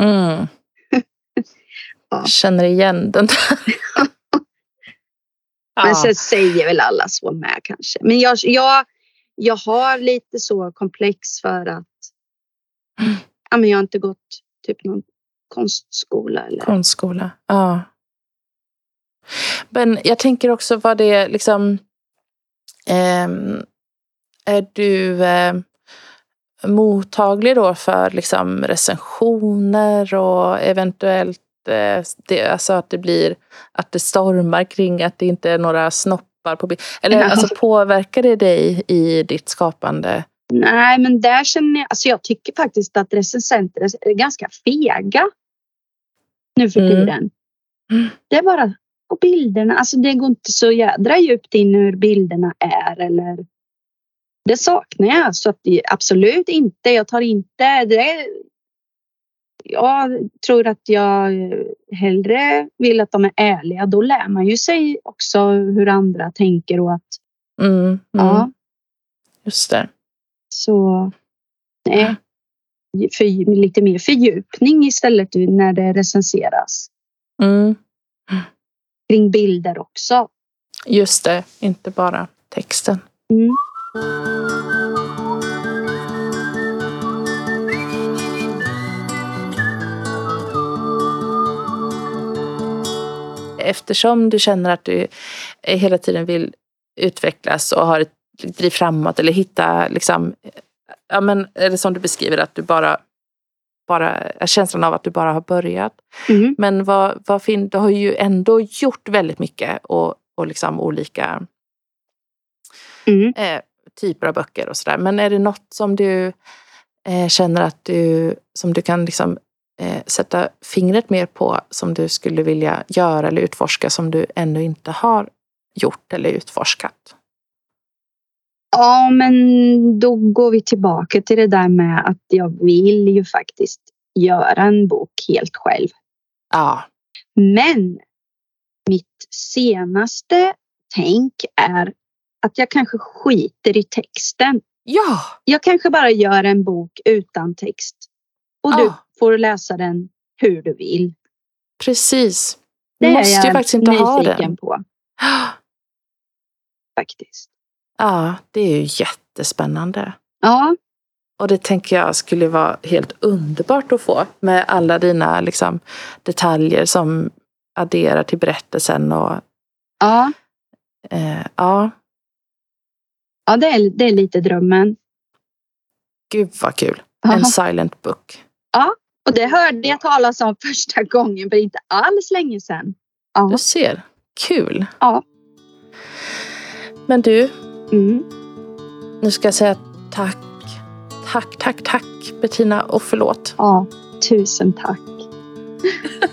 [SPEAKER 2] Mm. ja. Känner igen den där.
[SPEAKER 1] Men sen säger väl alla så med kanske. Men jag, jag, jag har lite så komplex för att mm. Ja, men jag har inte gått typ någon konstskola. Eller...
[SPEAKER 2] Konstskola, ja. Men jag tänker också vad det liksom... Eh, är du eh, mottaglig då för liksom recensioner och eventuellt eh, det, alltså att det blir att det stormar kring att det inte är några snoppar på bild? Eller ja. alltså, påverkar det dig i ditt skapande?
[SPEAKER 1] Nej, men där känner jag, alltså jag tycker faktiskt att recensenter är ganska fega nu för mm. tiden. Mm. Det är bara och bilderna, alltså det går inte så jädra djupt in hur bilderna är eller det saknar jag så att absolut inte. Jag tar inte det. Jag tror att jag hellre vill att de är ärliga. Då lär man ju sig också hur andra tänker och att.
[SPEAKER 2] Mm, mm. Ja. Just det.
[SPEAKER 1] Så nej. för, lite mer fördjupning istället när det recenseras.
[SPEAKER 2] Mm.
[SPEAKER 1] Kring bilder också.
[SPEAKER 2] Just det, inte bara texten.
[SPEAKER 1] Mm.
[SPEAKER 2] Eftersom du känner att du hela tiden vill utvecklas och har ett driv framåt eller hitta liksom, ja men eller som du beskriver att du bara bara, känslan av att du bara har börjat.
[SPEAKER 1] Mm.
[SPEAKER 2] Men vad, vad fin, du har ju ändå gjort väldigt mycket och, och liksom olika
[SPEAKER 1] Mm.
[SPEAKER 2] eh, typer av böcker och sådär. Men är det något som du eh, känner att du, som du kan liksom, eh, sätta fingret mer på som du skulle vilja göra eller utforska som du ännu inte har gjort eller utforskat?
[SPEAKER 1] Ja, men då går vi tillbaka till det där med att jag vill ju faktiskt göra en bok helt själv.
[SPEAKER 2] Ja.
[SPEAKER 1] Men mitt senaste tänk är att jag kanske skiter i texten.
[SPEAKER 2] Ja!
[SPEAKER 1] Jag kanske bara gör en bok utan text. Och du
[SPEAKER 2] Ja.
[SPEAKER 1] får läsa den hur du vill.
[SPEAKER 2] Precis.
[SPEAKER 1] Det
[SPEAKER 2] Du
[SPEAKER 1] är
[SPEAKER 2] måste ju
[SPEAKER 1] jag
[SPEAKER 2] faktiskt inte ha den.
[SPEAKER 1] på. Faktiskt.
[SPEAKER 2] Ja, det är ju jättespännande.
[SPEAKER 1] Ja,
[SPEAKER 2] Och det tänker jag skulle vara helt underbart att få med alla dina liksom, detaljer som adderar till berättelsen. Och,
[SPEAKER 1] ja,
[SPEAKER 2] eh, ja,
[SPEAKER 1] ja det, är, det är lite drömmen.
[SPEAKER 2] gud vad kul.
[SPEAKER 1] Ja.
[SPEAKER 2] En silent book.
[SPEAKER 1] Och det hörde jag talas om första gången för inte alls länge sedan. Ja.
[SPEAKER 2] Du ser, kul.
[SPEAKER 1] Ja.
[SPEAKER 2] Men du,
[SPEAKER 1] Mm.
[SPEAKER 2] nu ska jag säga tack. Tack, tack, tack Bettina och förlåt.
[SPEAKER 1] ja, tusen tack.